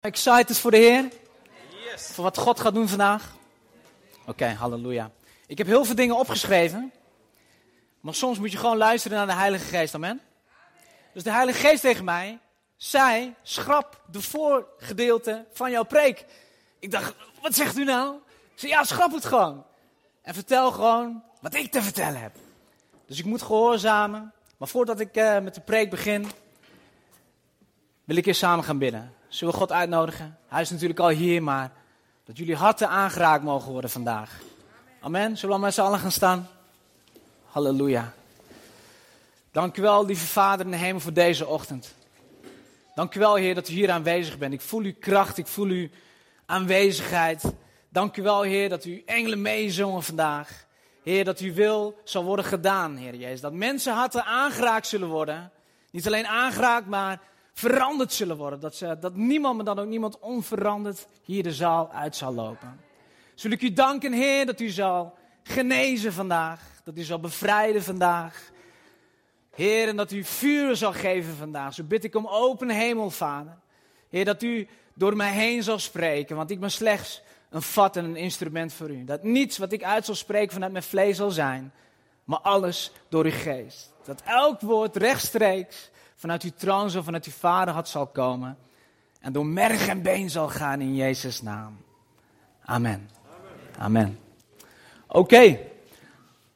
Excited voor de Heer? Yes. Voor wat God gaat doen vandaag? Oké, halleluja. Ik heb heel veel dingen opgeschreven. Maar soms moet je gewoon luisteren naar de Heilige Geest, amen. Dus de Heilige Geest tegen mij zei, schrap de voorgedeelte van jouw preek. Ik dacht, wat zegt u nou? Ik zei, ja, schrap het gewoon. En vertel gewoon wat ik te vertellen heb. Dus ik moet gehoorzamen. Maar voordat ik uh, met de preek begin, wil ik eerst samen gaan bidden. Zullen we God uitnodigen? Hij is natuurlijk al hier, maar dat jullie harten aangeraakt mogen worden vandaag. Amen. Zullen we met z'n allen gaan staan? Halleluja. Dank u wel, lieve Vader in de hemel, voor deze ochtend. Dank u wel, Heer, dat u hier aanwezig bent. Ik voel uw kracht, ik voel uw aanwezigheid. Dank u wel, Heer, dat u engelen meezongen vandaag. Heer, dat uw wil zal worden gedaan, Heer Jezus. Dat mensen harten aangeraakt zullen worden. Niet alleen aangeraakt, maar veranderd zullen worden. Dat, ze, dat niemand, maar dan ook niemand onveranderd hier de zaal uit zal lopen. Zul ik u danken, Heer, dat u zal genezen vandaag. Dat u zal bevrijden vandaag. Heer, en dat u vuur zal geven vandaag. Zo bid ik om open hemel, Vader. Heer, dat u door mij heen zal spreken, want ik ben slechts een vat en een instrument voor u. Dat niets wat ik uit zal spreken vanuit mijn vlees zal zijn, maar alles door uw geest. Dat elk woord rechtstreeks vanuit uw troon zo vanuit uw vader had zal komen. En door merg en been zal gaan in Jezus' naam. Amen. Amen. Oké.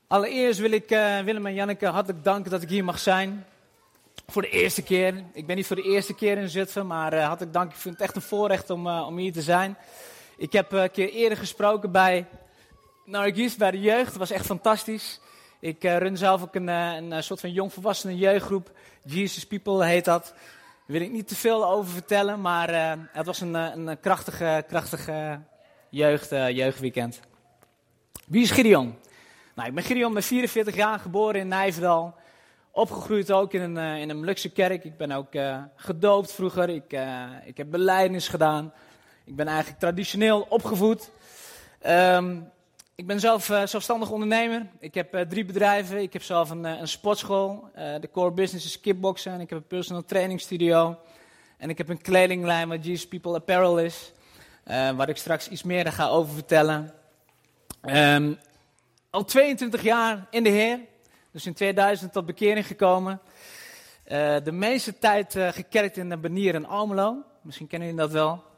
Allereerst wil ik uh, Willem en Janneke hartelijk danken dat ik hier mag zijn. Voor de eerste keer. Ik ben niet voor de eerste keer in Zutphen, maar uh, hartelijk dank. Ik vind het echt een voorrecht om, uh, om hier te zijn. Ik heb een keer eerder gesproken bij Nargis, bij de jeugd. Dat was echt fantastisch. Ik run zelf ook een, een soort van jongvolwassenen jeugdgroep. Jesus People heet dat. Daar wil ik niet te veel over vertellen, maar uh, het was een, een krachtige, krachtige jeugd, uh, jeugdweekend. Wie is Gideon? Nou, ik ben Gideon, ben 44 jaar, geboren in Nijverdal. Opgegroeid ook in een, in een Molukse kerk. Ik ben ook gedoopt vroeger. Ik, ik heb beleidnis gedaan. Ik ben eigenlijk traditioneel opgevoed. Um, ik ben zelf uh, zelfstandig ondernemer. Ik heb uh, drie bedrijven. Ik heb zelf een, uh, een sportschool. de core business is kickboksen. Ik heb een personal training studio. En ik heb een kledinglijn wat Jesus People Apparel is. waar ik straks iets meer ga over vertellen. Um, al 22 jaar in de Heer. Dus in 2000 tot bekering gekomen. de meeste tijd gekerkt in de Benier en Almelo. Misschien kennen jullie dat wel.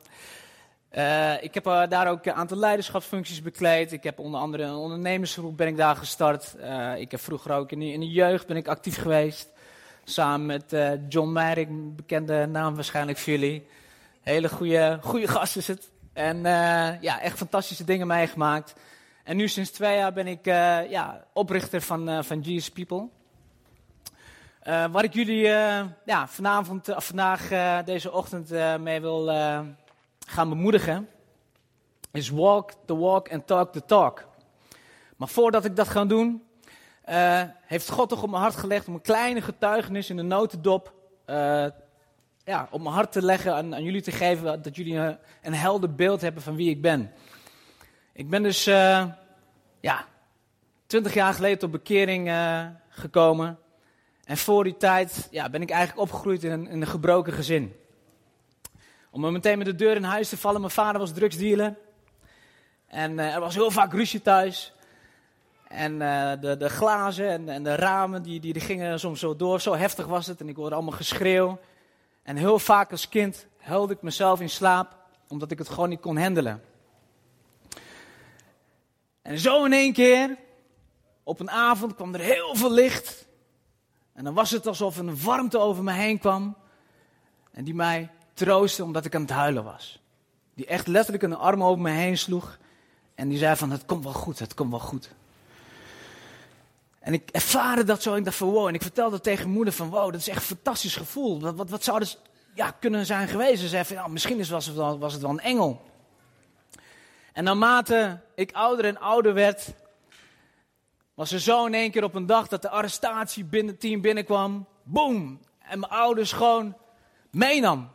Uh, ik heb uh, daar ook een aantal leiderschapsfuncties bekleed. Ik heb onder andere een ondernemersgroep ben ik daar gestart. Uh, ik heb vroeger ook in de, in de, jeugd ben ik actief geweest. Samen met John een bekende naam waarschijnlijk voor jullie. Hele goede, goede gast is het. En ja, echt fantastische dingen meegemaakt. En nu sinds twee jaar ben ik ja, oprichter van, van GS People. waar ik jullie ja, vanavond, of vandaag, deze ochtend mee wil gaan bemoedigen, is walk the walk and talk the talk. Maar voordat ik dat ga doen, uh, heeft God toch op mijn hart gelegd om een kleine getuigenis in de notendop uh, ja, op mijn hart te leggen, aan, aan jullie te geven, dat jullie een, een, helder beeld hebben van wie ik ben. Ik ben dus, uh, ja, twintig jaar geleden tot bekering gekomen. En voor die tijd ja, ben ik eigenlijk opgegroeid in een, in een gebroken gezin. Om meteen met de deur in huis te vallen. Mijn vader was drugsdealer. En uh, er was heel vaak ruzie thuis. En uh, de, de, glazen en, en, de ramen, die, die, die gingen soms zo door. Zo heftig was het. En ik hoorde allemaal geschreeuw. En heel vaak als kind huilde ik mezelf in slaap. Omdat ik het gewoon niet kon handelen. En zo in één keer, op een avond, kwam er heel veel licht. En dan was het alsof een warmte over me heen kwam. En die mij troosten omdat ik aan het huilen was. Die echt letterlijk een arm over me heen sloeg. En die zei van, het komt wel goed, het komt wel goed. En ik ervaarde dat zo en ik dacht van wow. En ik vertelde tegen moeder van wow, dat is echt een fantastisch gevoel. Wat, wat, wat zou dat ja, kunnen zijn geweest? Ze zei van, ja, misschien was het, wel, was het wel een engel. En naarmate ik ouder en ouder werd, was er zo in één keer op een dag dat de arrestatieteam binnenkwam. Boom! En mijn ouders gewoon meenam.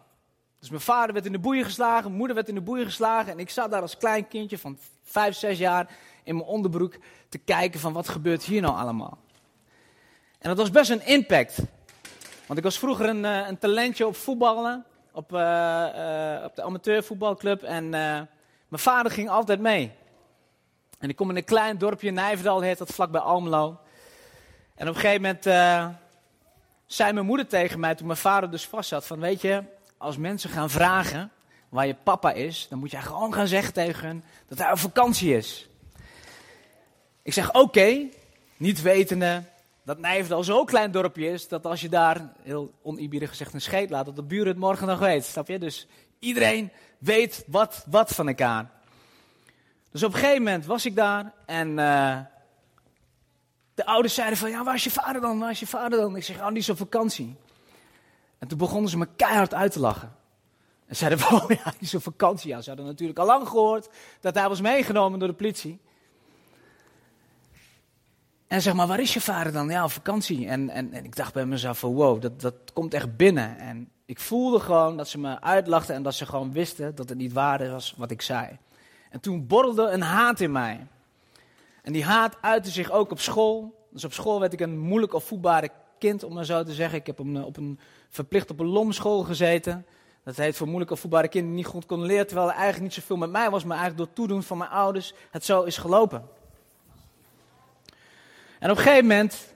Dus mijn vader werd in de boeien geslagen, mijn moeder werd in de boeien geslagen. En ik zat daar als klein kindje van vijf, zes jaar in mijn onderbroek te kijken van wat gebeurt hier nou allemaal. En dat was best een impact. Want ik was vroeger een, eh, een talentje op voetballen. op, uh, op de amateurvoetbalclub. En uh, mijn vader ging altijd mee. En ik kom in een klein dorpje, Nijverdal heet dat, vlakbij Almelo. En op een gegeven moment zei mijn moeder tegen mij, toen mijn vader dus vast zat, van weet je, als mensen gaan vragen waar je papa is, dan moet jij gewoon gaan zeggen tegen hen dat hij op vakantie is. Ik zeg oké, niet wetende dat Nijverdal zo'n klein dorpje is, dat als je daar, heel onieerbiedig gezegd, een scheet laat, dat de buren het morgen nog weet. Snap je? Dus iedereen weet wat, wat van elkaar. Dus op een gegeven moment was ik daar en uh, de ouders zeiden van, ja, waar is je vader dan? Waar is je vader dan? Ik zeg, oh, die is op vakantie. En toen begonnen ze me keihard uit te lachen. En zeiden van, oh ja, die is op vakantie. Ja, ze hadden natuurlijk al lang gehoord dat hij was meegenomen door de politie. En zeg maar, waar is je vader dan? Ja, op vakantie. En, en, en ik dacht bij mezelf van, wow, dat, dat komt echt binnen. En ik voelde gewoon dat ze me uitlachten en dat ze gewoon wisten dat het niet waar was wat ik zei. En toen borrelde een haat in mij. En die haat uitte zich ook op school. Dus op school werd ik een moeilijk opvoedbare kind, om maar zo te zeggen. Ik heb een, op een, verplicht op een lomschool gezeten. Dat heet voor moeilijk opvoedbare kinderen niet goed konden leren. Terwijl er eigenlijk niet zoveel met mij was, maar eigenlijk door toedoen van mijn ouders het zo is gelopen. En op een gegeven moment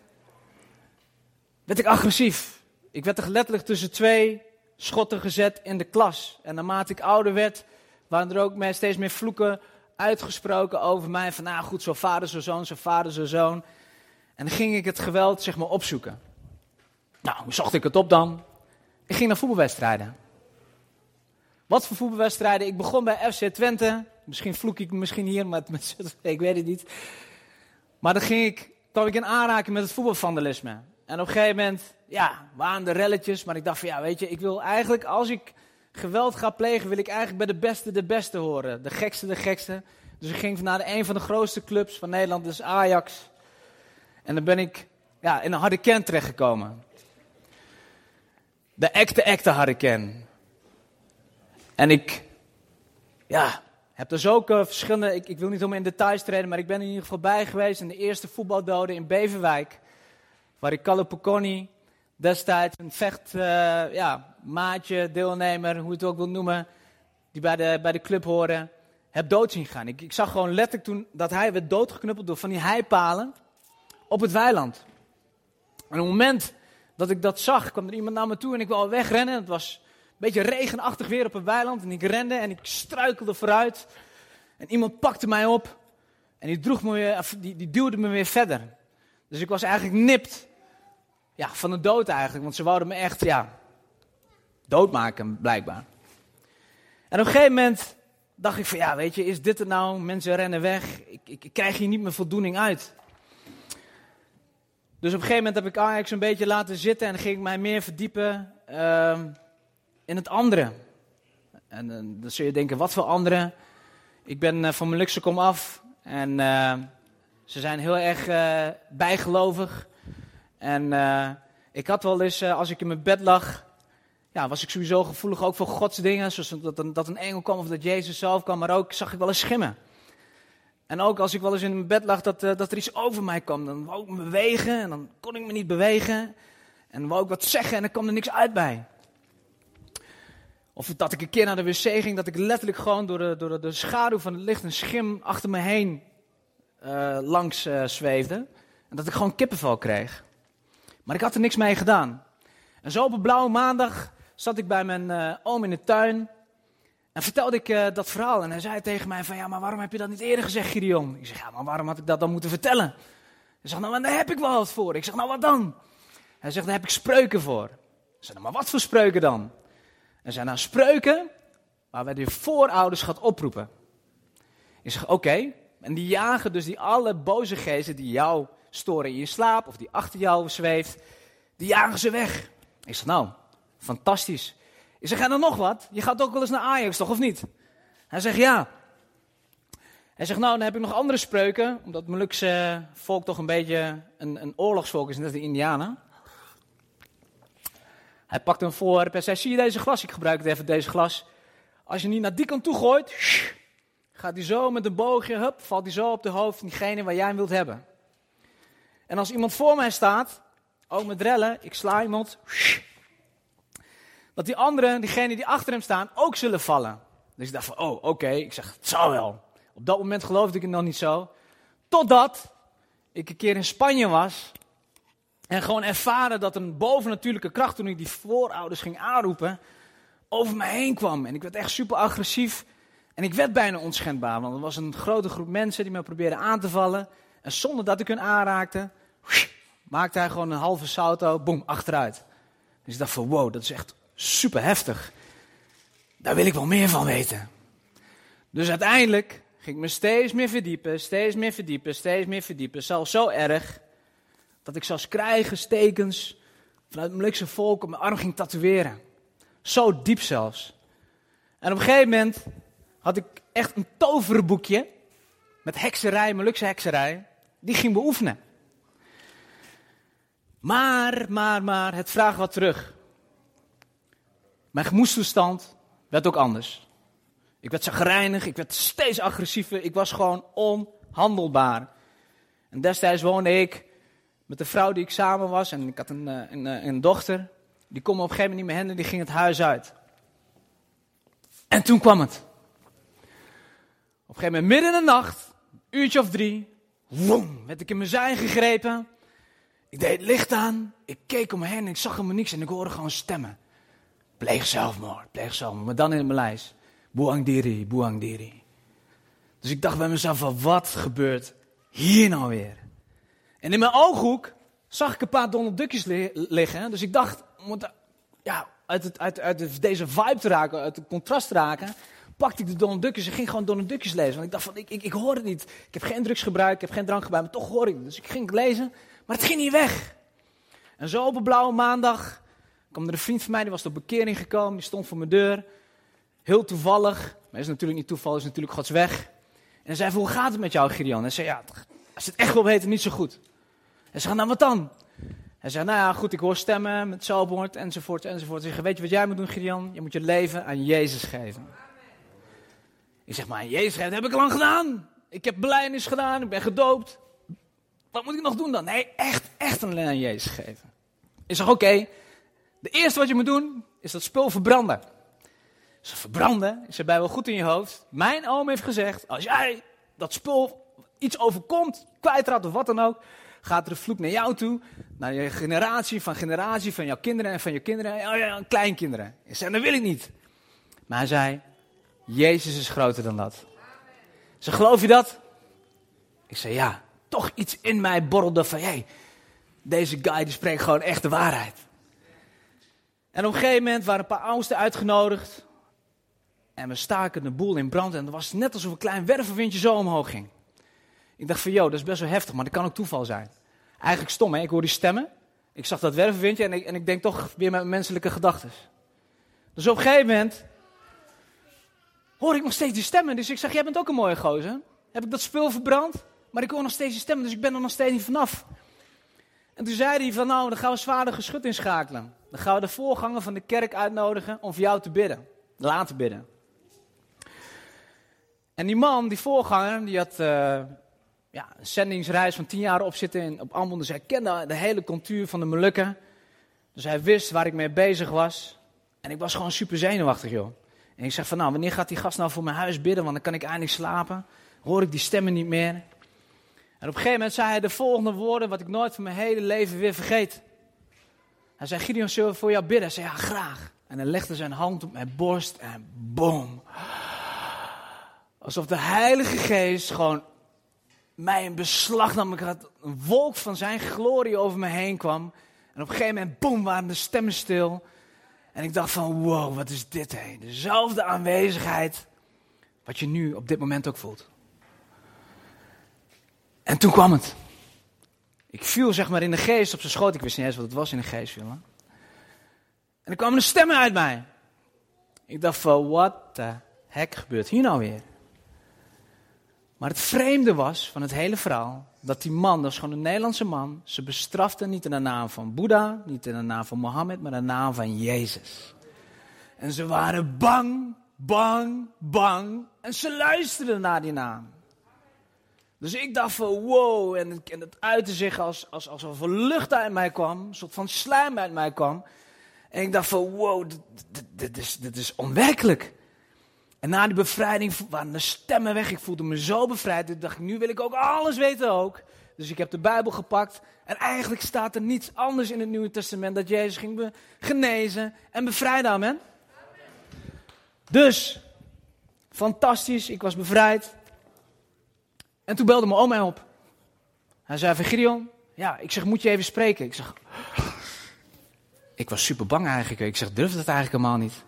werd ik agressief. Ik werd er letterlijk tussen twee schotten gezet in de klas. En naarmate ik ouder werd, waren er ook steeds meer vloeken uitgesproken over mij. Van nou goed, zo vader, zo zoon, zo vader, zo zoon. En dan ging ik het geweld zeg maar opzoeken. Nou, hoe zocht ik het op dan? Ik ging naar voetbalwedstrijden. Wat voor voetbalwedstrijden? Ik begon bij FC Twente. Misschien vloek ik misschien hier, maar met, ik weet het niet. Maar dan ging ik kwam ik in aanraking met het voetbalvandalisme. En op een gegeven moment, ja, waren de relletjes. Maar ik dacht van, ja, weet je, ik wil eigenlijk, als ik geweld ga plegen, wil ik eigenlijk bij de beste de beste horen. De gekste de gekste. Dus ik ging naar een van de grootste clubs van Nederland, dus Ajax. En dan ben ik ja, in een harde kern terechtgekomen. De echte, echte harde kern. En ik, ja, heb er zulke verschillende, ik, ik wil niet helemaal in details treden, maar ik ben in ieder geval bij geweest in de eerste voetbaldoden in Beverwijk. Waar ik Kalle Pocconi destijds een vecht, uh, ja, maatje, deelnemer, hoe je het ook wil noemen, die bij de, bij de club horen, heb dood zien gaan. Ik, ik zag gewoon letterlijk toen dat hij werd doodgeknuppeld door van die heipalen op het weiland. En op het moment dat ik dat zag, kwam er iemand naar me toe en ik wou wegrennen. Het was beetje regenachtig weer op een weiland. En ik rende en ik struikelde vooruit. En iemand pakte mij op. En die, droeg me weer, die, die duwde me weer verder. Dus ik was eigenlijk nipt ja, van de dood eigenlijk. Want ze wouden me echt ja, doodmaken, blijkbaar. En op een gegeven moment dacht ik van ja, weet je, is dit het nou? Mensen rennen weg. Ik, ik, ik krijg hier niet meer voldoening uit. Dus op een gegeven moment heb ik Ajax een beetje laten zitten en ging ik mij meer verdiepen. Uh, in het andere. En uh, dan zul je denken, wat voor andere? Ik ben uh, van mijn kom af en uh, ze zijn heel erg bijgelovig. En ik had wel eens, als ik in mijn bed lag, ja, was ik sowieso gevoelig ook voor Gods dingen. Zoals dat een, dat een engel kwam of dat Jezus zelf kwam, maar ook zag ik wel eens schimmen. En ook als ik wel eens in mijn bed lag, dat, dat er iets over mij kwam. Dan wou ik me bewegen en dan kon ik me niet bewegen. En wou ik wat zeggen en dan kwam er niks uit bij. Of dat ik een keer naar de wc ging, dat ik letterlijk gewoon door de, door de, schaduw van het licht een schim achter me heen uh, langs uh, zweefde. En dat ik gewoon kippenvel kreeg. Maar ik had er niks mee gedaan. En zo op een blauwe maandag zat ik bij mijn oom in de tuin. En vertelde ik dat verhaal. En hij zei tegen mij van, ja, maar waarom heb je dat niet eerder gezegd, Gideon? Ik zeg, ja, maar waarom had ik dat dan moeten vertellen? Hij zegt, nou, daar heb ik wel wat voor. Ik zeg, nou, wat dan? Hij zegt, daar heb ik spreuken voor. Ik zeg, nou, maar wat voor spreuken dan? Er zijn dan spreuken waar wij de voorouders gaat oproepen. Ik zeg, oké, en die jagen dus die alle boze geesten die jou storen in je slaap of die achter jou zweeft, die jagen ze weg. Ik zeg, nou, fantastisch. Ik zeg, en dan nog wat? Je gaat ook wel eens naar Ajax, toch, of niet? Hij zegt, ja. Hij zegt, nou, dan heb ik nog andere spreuken, omdat het Molukse volk toch een beetje een, een oorlogsvolk is, net de Indianen. Hij pakt hem voor en zei, zie je deze glas? Ik gebruik het even, deze glas. Als je niet naar die kant toe gooit, gaat hij zo met een boogje, hup, valt hij zo op de hoofd van diegene waar jij hem wilt hebben. En als iemand voor mij staat, ook met rellen, ik sla iemand, dat die anderen, diegenen die achter hem staan, ook zullen vallen. Dus ik dacht van, oh, oké. Ik zeg, het zal wel. Op dat moment geloofde ik het nog niet zo. Totdat ik een keer in Spanje was. En gewoon ervaren dat een bovennatuurlijke kracht, toen ik die voorouders ging aanroepen, over mij heen kwam. En ik werd echt super agressief. En ik werd bijna onschendbaar, want er was een grote groep mensen die me probeerden aan te vallen. En zonder dat ik hun aanraakte, maakte hij gewoon een halve salto, boem, achteruit. Dus ik dacht van, wow, dat is echt super heftig. Daar wil ik wel meer van weten. Dus uiteindelijk ging ik me steeds meer verdiepen, steeds meer verdiepen, steeds meer verdiepen. Zelfs zo erg dat ik zelfs krijgerstekens vanuit het Molukse volk op mijn arm ging tatoeëren. Zo diep zelfs. En op een gegeven moment had ik echt een toverboekje met hekserij, Molukse hekserij. Die ging beoefenen. Maar, maar, maar, het vraagt wat terug. Mijn gemoedstoestand werd ook anders. Ik werd zagrijnig, ik werd steeds agressiever, ik was gewoon onhandelbaar. En destijds woonde ik met de vrouw die ik samen was en ik had een, eh, een, eh, een dochter. Die kon me op een gegeven moment niet meer henden, die ging het huis uit. En toen kwam het. Op een gegeven moment, midden in de nacht, uurtje of drie, woem, werd ik in mijn zij gegrepen. Ik deed het licht aan, ik keek om me heen en ik zag helemaal niks en ik hoorde gewoon stemmen. Pleeg zelfmoord, pleeg zelfmoord, maar dan in mijn lijst. Buangdiri. Dus ik dacht bij mezelf, van, wat gebeurt hier nou weer? En in mijn ooghoek zag ik een paar donderdukjes liggen. Dus ik dacht, om ja, uit, het, uit, uit deze vibe te raken, uit het contrast te raken, pakte ik de donderdukjes en ging gewoon donderdukjes lezen. Want ik dacht van, ik, ik, ik hoor het niet. Ik heb geen drugs gebruikt, ik heb geen drank gebruikt, maar toch hoor ik het. Dus ik ging lezen, maar het ging niet weg. En zo op een blauwe maandag kwam er een vriend van mij, die was op bekering gekomen, die stond voor mijn deur. Heel toevallig, maar is natuurlijk niet toeval, is natuurlijk Gods weg. En hij zei, hoe gaat het met jou, Gideon? En hij zei, ja, als het echt wil weten, niet zo goed. Hij zei, nou wat dan? Hij zei, nou ja, goed, ik hoor stemmen met zelfmoord, enzovoort, enzovoort. Hij zei, weet je wat jij moet doen, Gideon? Je moet je leven aan Jezus geven. Ik zeg, maar aan Jezus geven, dat heb ik lang gedaan. Ik heb belijdenis gedaan, ik ben gedoopt. Wat moet ik nog doen dan? Nee, echt, echt alleen aan Jezus geven. Ik zeg, oké, de eerste wat je moet doen, is dat spul verbranden. Ze verbranden, is erbij wel goed in je hoofd. Mijn oom heeft gezegd, als jij dat spul iets overkomt, kwijtraakt of wat dan ook, gaat er een vloek naar jou toe, naar je generatie, van generatie, van jouw kinderen en van je kinderen en ja, kleinkinderen. Ik zei, dat wil ik niet. Maar hij zei, Jezus is groter dan dat. Ze geloof je dat? Ik zei, ja. Toch iets in mij borrelde van, hé, hey, deze guy die spreekt gewoon echt de waarheid. En op een gegeven moment waren een paar oudsten uitgenodigd. En we staken de boel in brand. En het was net alsof een klein wervelwindje zo omhoog ging. Ik dacht van, joh, dat is best wel heftig, maar dat kan ook toeval zijn. Eigenlijk stom, hè? Ik hoor die stemmen. Ik zag dat wervelwindje en ik, en ik denk toch weer met menselijke gedachten. Dus op een gegeven moment hoor ik nog steeds die stemmen. Dus ik zeg, jij bent ook een mooie gozer. Heb ik dat spul verbrand? Maar ik hoor nog steeds die stemmen, dus ik ben er nog steeds niet vanaf. En toen zei hij van, nou, dan gaan we zwaarder geschut inschakelen. Dan gaan we de voorganger van de kerk uitnodigen om voor jou te bidden. Laten bidden. En die man, die voorganger, die had uh, ja, een zendingsreis van tien jaar op zitten in, op Ambon. Dus hij kende de hele cultuur van de Molukken. Dus hij wist waar ik mee bezig was. En ik was gewoon super zenuwachtig, joh. En ik zeg van, nou, wanneer gaat die gast nou voor mijn huis bidden? Want dan kan ik eindelijk slapen. Hoor ik die stemmen niet meer. En op een gegeven moment zei hij de volgende woorden, wat ik nooit van mijn hele leven weer vergeet. Hij zei, Gideon, zullen we voor jou bidden? Hij zei, ja, graag. En hij legde zijn hand op mijn borst en boom. Alsof de Heilige Geest gewoon mij in beslag nam. Ik had een wolk van zijn glorie over me heen kwam. En op een gegeven moment, boem, waren de stemmen stil. En ik dacht van, wow, wat is dit heen? Dezelfde aanwezigheid wat je nu op dit moment ook voelt. En toen kwam het. Ik viel zeg maar in de geest op zijn schoot. Ik wist niet eens wat het was in de geest En er kwamen de stemmen uit mij. Ik dacht van, wat de hek gebeurt hier nou weer? Maar het vreemde was van het hele verhaal, dat die man, dat is gewoon een Nederlandse man, ze bestrafte niet in de naam van Boeddha, niet in de naam van Mohammed, maar in de naam van Jezus. En ze waren bang, bang, bang en ze luisterden naar die naam. Dus ik dacht van wow, en het, uitte zich als, als, alsof er lucht uit mij kwam, een soort van slijm uit mij kwam. En ik dacht van, wow, dit is, dit is onwerkelijk. En na die bevrijding waren de stemmen weg. Ik voelde me zo bevrijd. Ik dacht, nu wil ik ook alles weten ook. Dus ik heb de Bijbel gepakt. En eigenlijk staat er niets anders in het Nieuwe Testament. Dat Jezus ging genezen en bevrijden. Amen. Dus, fantastisch. Ik was bevrijd. En toen belde mijn oma mij op. Hij zei van Gideon, ja, ik zeg, moet je even spreken? Ik zeg, ik was super bang eigenlijk. Ik zeg, durf dat eigenlijk helemaal niet.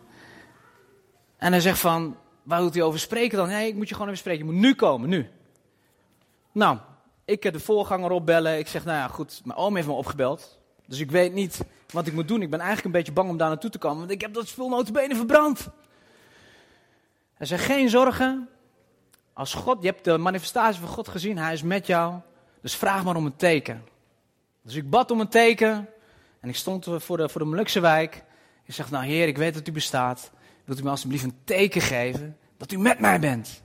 En hij zegt van, waar moet hij over spreken dan? Nee, ik moet je gewoon even spreken. Je moet nu komen, nu. Nou, ik heb de voorganger opbellen. Ik zeg, nou ja, goed, mijn oom heeft me opgebeld. Dus ik weet niet wat ik moet doen. Ik ben eigenlijk een beetje bang om daar naartoe te komen. Want ik heb dat spul notabene verbrand. Hij zegt, geen zorgen. Als God, je hebt de manifestatie van God gezien. Hij is met jou. Dus vraag maar om een teken. Dus ik bad om een teken. En ik stond voor de, voor de Molukse wijk. Ik zeg, nou heer, ik weet dat u bestaat. Wilt u me alsjeblieft een teken geven dat u met mij bent?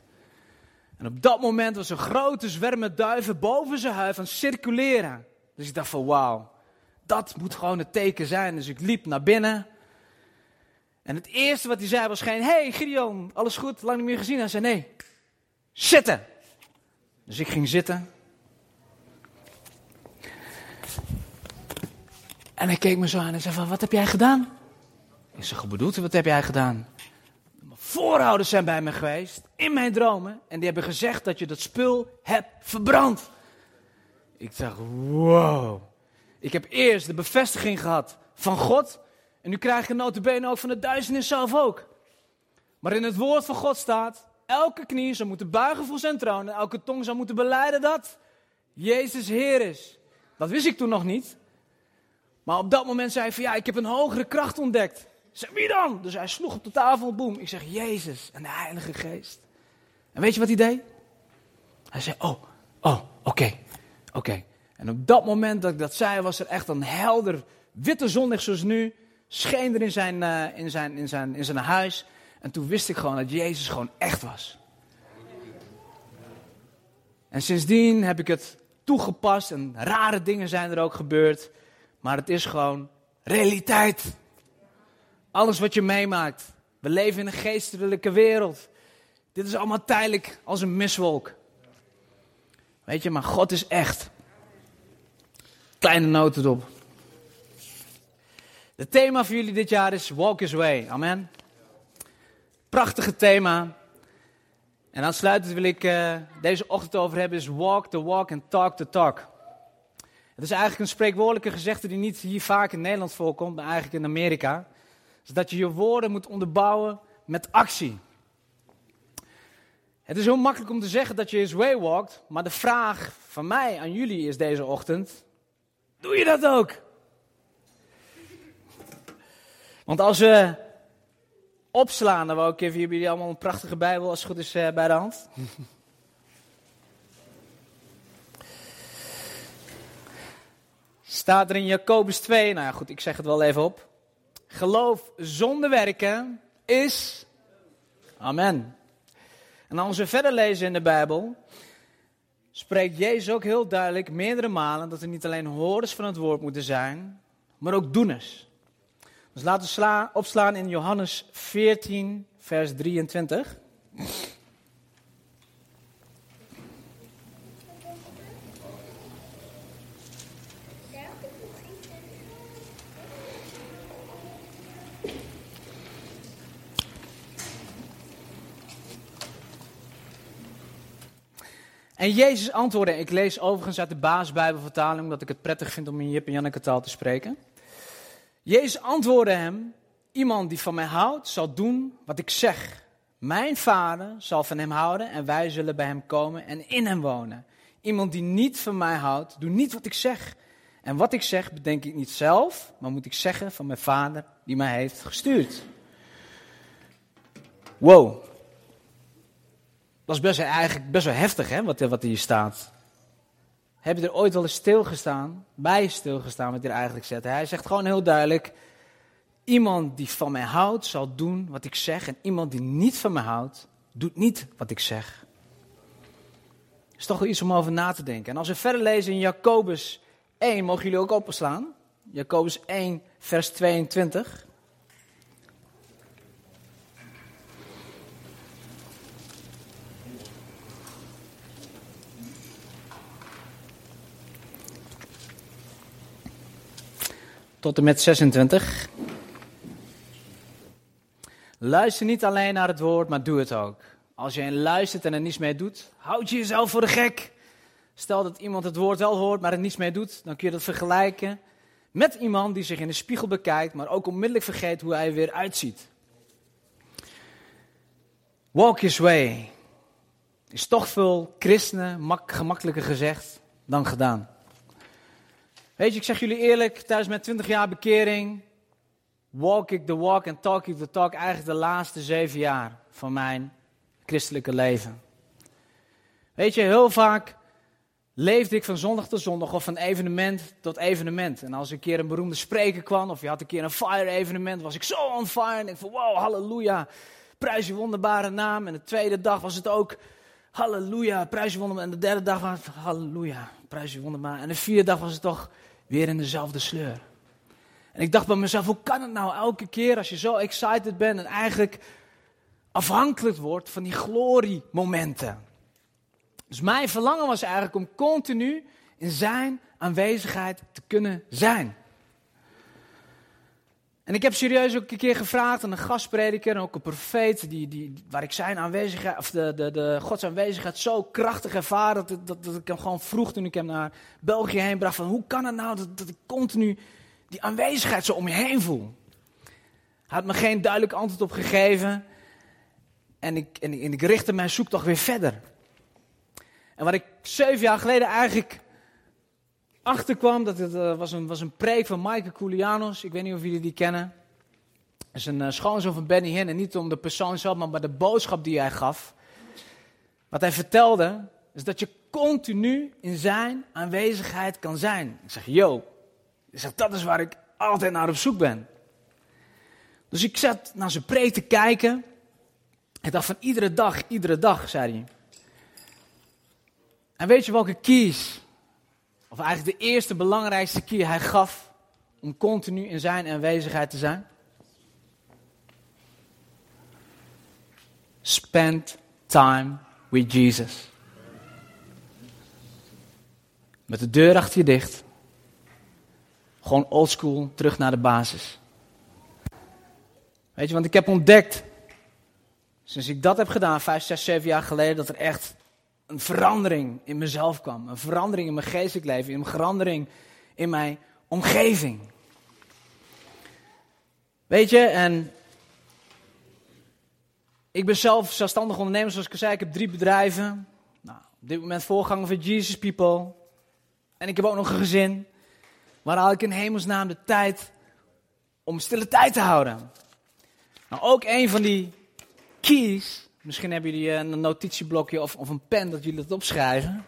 En op dat moment was een grote zwerm duiven boven zijn huif aan het circuleren. Dus ik dacht van wauw, dat moet gewoon het teken zijn. Dus ik liep naar binnen. En het eerste wat hij zei was geen, hey Gideon, alles goed, lang niet meer gezien. Hij zei nee, zitten. Dus ik ging zitten. En hij keek me zo aan en zei van, wat heb jij gedaan? Ik zeg, u, wat heb jij gedaan? Mijn voorouders zijn bij me geweest, in mijn dromen. En die hebben gezegd dat je dat spul hebt verbrand. Ik dacht, wow. Ik heb eerst de bevestiging gehad van God. En nu krijg ik een notabene ook van de duisternis zelf ook. Maar in het woord van God staat, elke knie zou moeten buigen voor zijn troon. En elke tong zou moeten beleiden dat Jezus Heer is. Dat wist ik toen nog niet. Maar op dat moment zei hij van ja, ik heb een hogere kracht ontdekt. Zei, wie dan? Dus hij sloeg op de tafel, boem. Ik zeg, Jezus en de Heilige Geest. En weet je wat hij deed? Hij zei, oh, oh, oké, oké. En op dat moment dat ik dat zei, was er echt een helder witte zonlicht zoals nu. Scheen er in zijn, uh, in, zijn, in, zijn, in zijn huis. En toen wist ik gewoon dat Jezus gewoon echt was. En sindsdien heb ik het toegepast en rare dingen zijn er ook gebeurd. Maar het is gewoon realiteit. Alles wat je meemaakt. We leven in een geestelijke wereld. Dit is allemaal tijdelijk als een miswolk. Weet je, maar God is echt. Kleine notendop. Het thema voor jullie dit jaar is Walk His Way. Amen. Prachtige thema. En aansluitend wil ik uh, deze ochtend over hebben is Walk the Walk and Talk the Talk. Het is eigenlijk een spreekwoordelijke gezegde die niet hier vaak in Nederland voorkomt, maar eigenlijk in Amerika. Is dat je je woorden moet onderbouwen met actie. Het is heel makkelijk om te zeggen dat je his way walkt, maar de vraag van mij aan jullie is deze ochtend: doe je dat ook? Want als we opslaan, dan wou ik even jullie allemaal een prachtige Bijbel, als het goed is, eh, bij de hand. Staat er in Jacobus 2, nou ja goed, ik zeg het wel even op. Geloof zonder werken is. Amen. En als we verder lezen in de Bijbel, spreekt Jezus ook heel duidelijk meerdere malen dat we niet alleen hoorders van het woord moeten zijn, maar ook doeners. Dus laten we sla, opslaan in Johannes 14, vers 23. En Jezus antwoordde, ik lees overigens uit de basisbijbelvertaling, omdat ik het prettig vind om in Jip en Janneke taal te spreken. Jezus antwoordde hem, iemand die van mij houdt, zal doen wat ik zeg. Mijn vader zal van hem houden en wij zullen bij hem komen en in hem wonen. Iemand die niet van mij houdt, doet niet wat ik zeg. En wat ik zeg, bedenk ik niet zelf, maar moet ik zeggen van mijn vader die mij heeft gestuurd. Wow, dat is best, eigenlijk best wel heftig, hè, wat, wat hier staat. Heb je er ooit wel eens stilgestaan, bij stilgestaan wat hij er eigenlijk zegt? Hij zegt gewoon heel duidelijk, iemand die van mij houdt, zal doen wat ik zeg. En iemand die niet van mij houdt, doet niet wat ik zeg. Is toch wel iets om over na te denken. En als we verder lezen in Jacobus 1, mogen jullie ook opslaan. Jacobus 1, vers 22. Tot en met 26. Luister niet alleen naar het woord, maar doe het ook. Als je een luistert en er niets mee doet, houd je jezelf voor de gek. Stel dat iemand het woord wel hoort, maar er niets mee doet, dan kun je dat vergelijken met iemand die zich in de spiegel bekijkt, maar ook onmiddellijk vergeet hoe hij er weer uitziet. Walk his way. Is toch veel christenen mak gemakkelijker gezegd dan gedaan. Weet je, ik zeg jullie eerlijk, tijdens mijn 20 jaar bekering, walk ik the walk en talk ik the talk eigenlijk de laatste zeven jaar van mijn christelijke leven. Weet je, heel vaak leefde ik van zondag tot zondag of van evenement tot evenement. En als een keer een beroemde spreker kwam of je had een keer een fire evenement, was ik zo on fire en ik van wow, halleluja, prijs je wonderbare naam. En de tweede dag was het ook halleluja, prijs je wonderbare. En de derde dag was het halleluja, prijs je wonderbare. En de vierde dag was het toch weer in dezelfde sleur. En ik dacht bij mezelf, hoe kan het nou elke keer als je zo excited bent en eigenlijk afhankelijk wordt van die gloriemomenten. Dus mijn verlangen was eigenlijk om continu in zijn aanwezigheid te kunnen zijn. En ik heb serieus ook een keer gevraagd aan een gastprediker en ook een profeet, die, die, waar ik zijn aanwezigheid, of de, de, de Gods aanwezigheid zo krachtig ervaar, dat, dat, dat ik hem gewoon vroeg toen ik hem naar België heen bracht, van hoe kan het nou dat, dat ik continu die aanwezigheid zo om je heen voel? Hij had me geen duidelijk antwoord op gegeven en ik, en, en ik richtte mijn zoektocht weer verder. En wat ik zeven jaar geleden eigenlijk achterkwam, dat het uh, was, een, was een preek van Maaike Koulianos. Ik weet niet of jullie die kennen. Het is een uh, schoonzoon van Benny Hinn. En niet om de persoon zelf, maar bij de boodschap die hij gaf. Wat hij vertelde, is dat je continu in zijn aanwezigheid kan zijn. Ik zeg, yo, ik zeg, dat is waar ik altijd naar op zoek ben. Dus ik zat naar zijn preek te kijken. Ik dacht van iedere dag, iedere dag, zei hij. En weet je welke keys, of eigenlijk de eerste belangrijkste key hij gaf om continu in zijn aanwezigheid te zijn? Spend time with Jesus. Met de deur achter je dicht. Gewoon oldschool, terug naar de basis. Weet je, want ik heb ontdekt, sinds ik dat heb gedaan, vijf, zes, zeven jaar geleden, dat er echt een verandering in mezelf kwam. Een verandering in mijn geestelijk leven. Een verandering in mijn omgeving. Weet je, en ik ben zelf zelfstandig ondernemer, zoals ik al zei. Ik heb drie bedrijven. Nou, op dit moment voorganger van Jesus People. En ik heb ook nog een gezin. Waar haal ik in hemelsnaam de tijd om stille tijd te houden? Nou, ook een van die keys Misschien hebben jullie een notitieblokje of, of een pen dat jullie het opschrijven.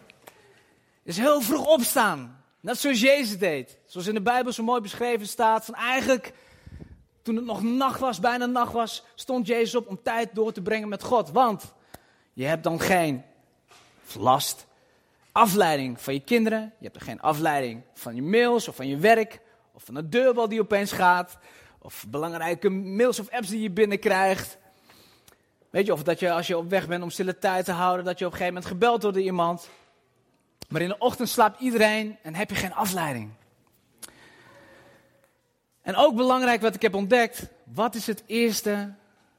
Is heel vroeg opstaan. Net zoals Jezus deed. Zoals in de Bijbel zo mooi beschreven staat. Van eigenlijk, toen het nog nacht was, bijna nacht was, stond Jezus op om tijd door te brengen met God. Want je hebt dan geen last, afleiding van je kinderen. Je hebt er geen afleiding van je mails of van je werk. Of van de deurbel die opeens gaat. Of belangrijke mails of apps die je binnenkrijgt. Weet je, of dat je als je op weg bent om stille tijd te houden, dat je op een gegeven moment gebeld wordt door iemand. Maar in de ochtend slaapt iedereen en heb je geen afleiding. En ook belangrijk wat ik heb ontdekt, wat is het eerste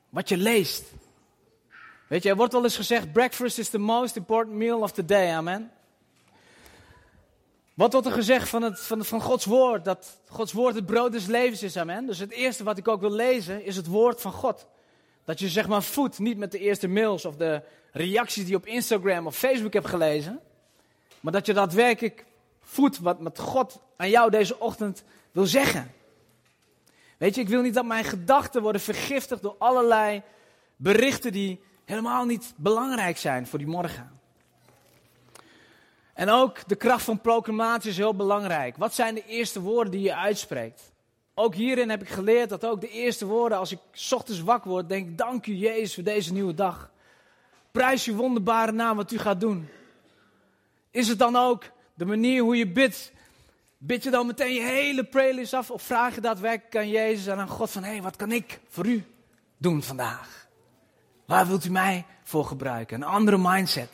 wat je leest? Weet je, er wordt wel eens gezegd, breakfast is the most important meal of the day, amen. Wat wordt er gezegd van, het, van, van Gods woord? Dat Gods woord het brood des levens is, amen. Dus het eerste wat ik ook wil lezen is het woord van God. Dat je zeg maar voedt, niet met de eerste mails of de reacties die je op Instagram of Facebook hebt gelezen. Maar dat je daadwerkelijk voedt wat met God aan jou deze ochtend wil zeggen. Weet je, ik wil niet dat mijn gedachten worden vergiftigd door allerlei berichten die helemaal niet belangrijk zijn voor die morgen. En ook de kracht van proclamatie is heel belangrijk. Wat zijn de eerste woorden die je uitspreekt? Ook hierin heb ik geleerd dat ook de eerste woorden, als ik ochtends wakker word, denk dank u Jezus voor deze nieuwe dag. Prijs uw wonderbare naam wat u gaat doen. Is het dan ook de manier hoe je bidt? Bid je dan meteen je hele playlist af of vraag je daadwerkelijk aan Jezus en aan God van, hé, hey, wat kan ik voor u doen vandaag? Waar wilt u mij voor gebruiken? Een andere mindset.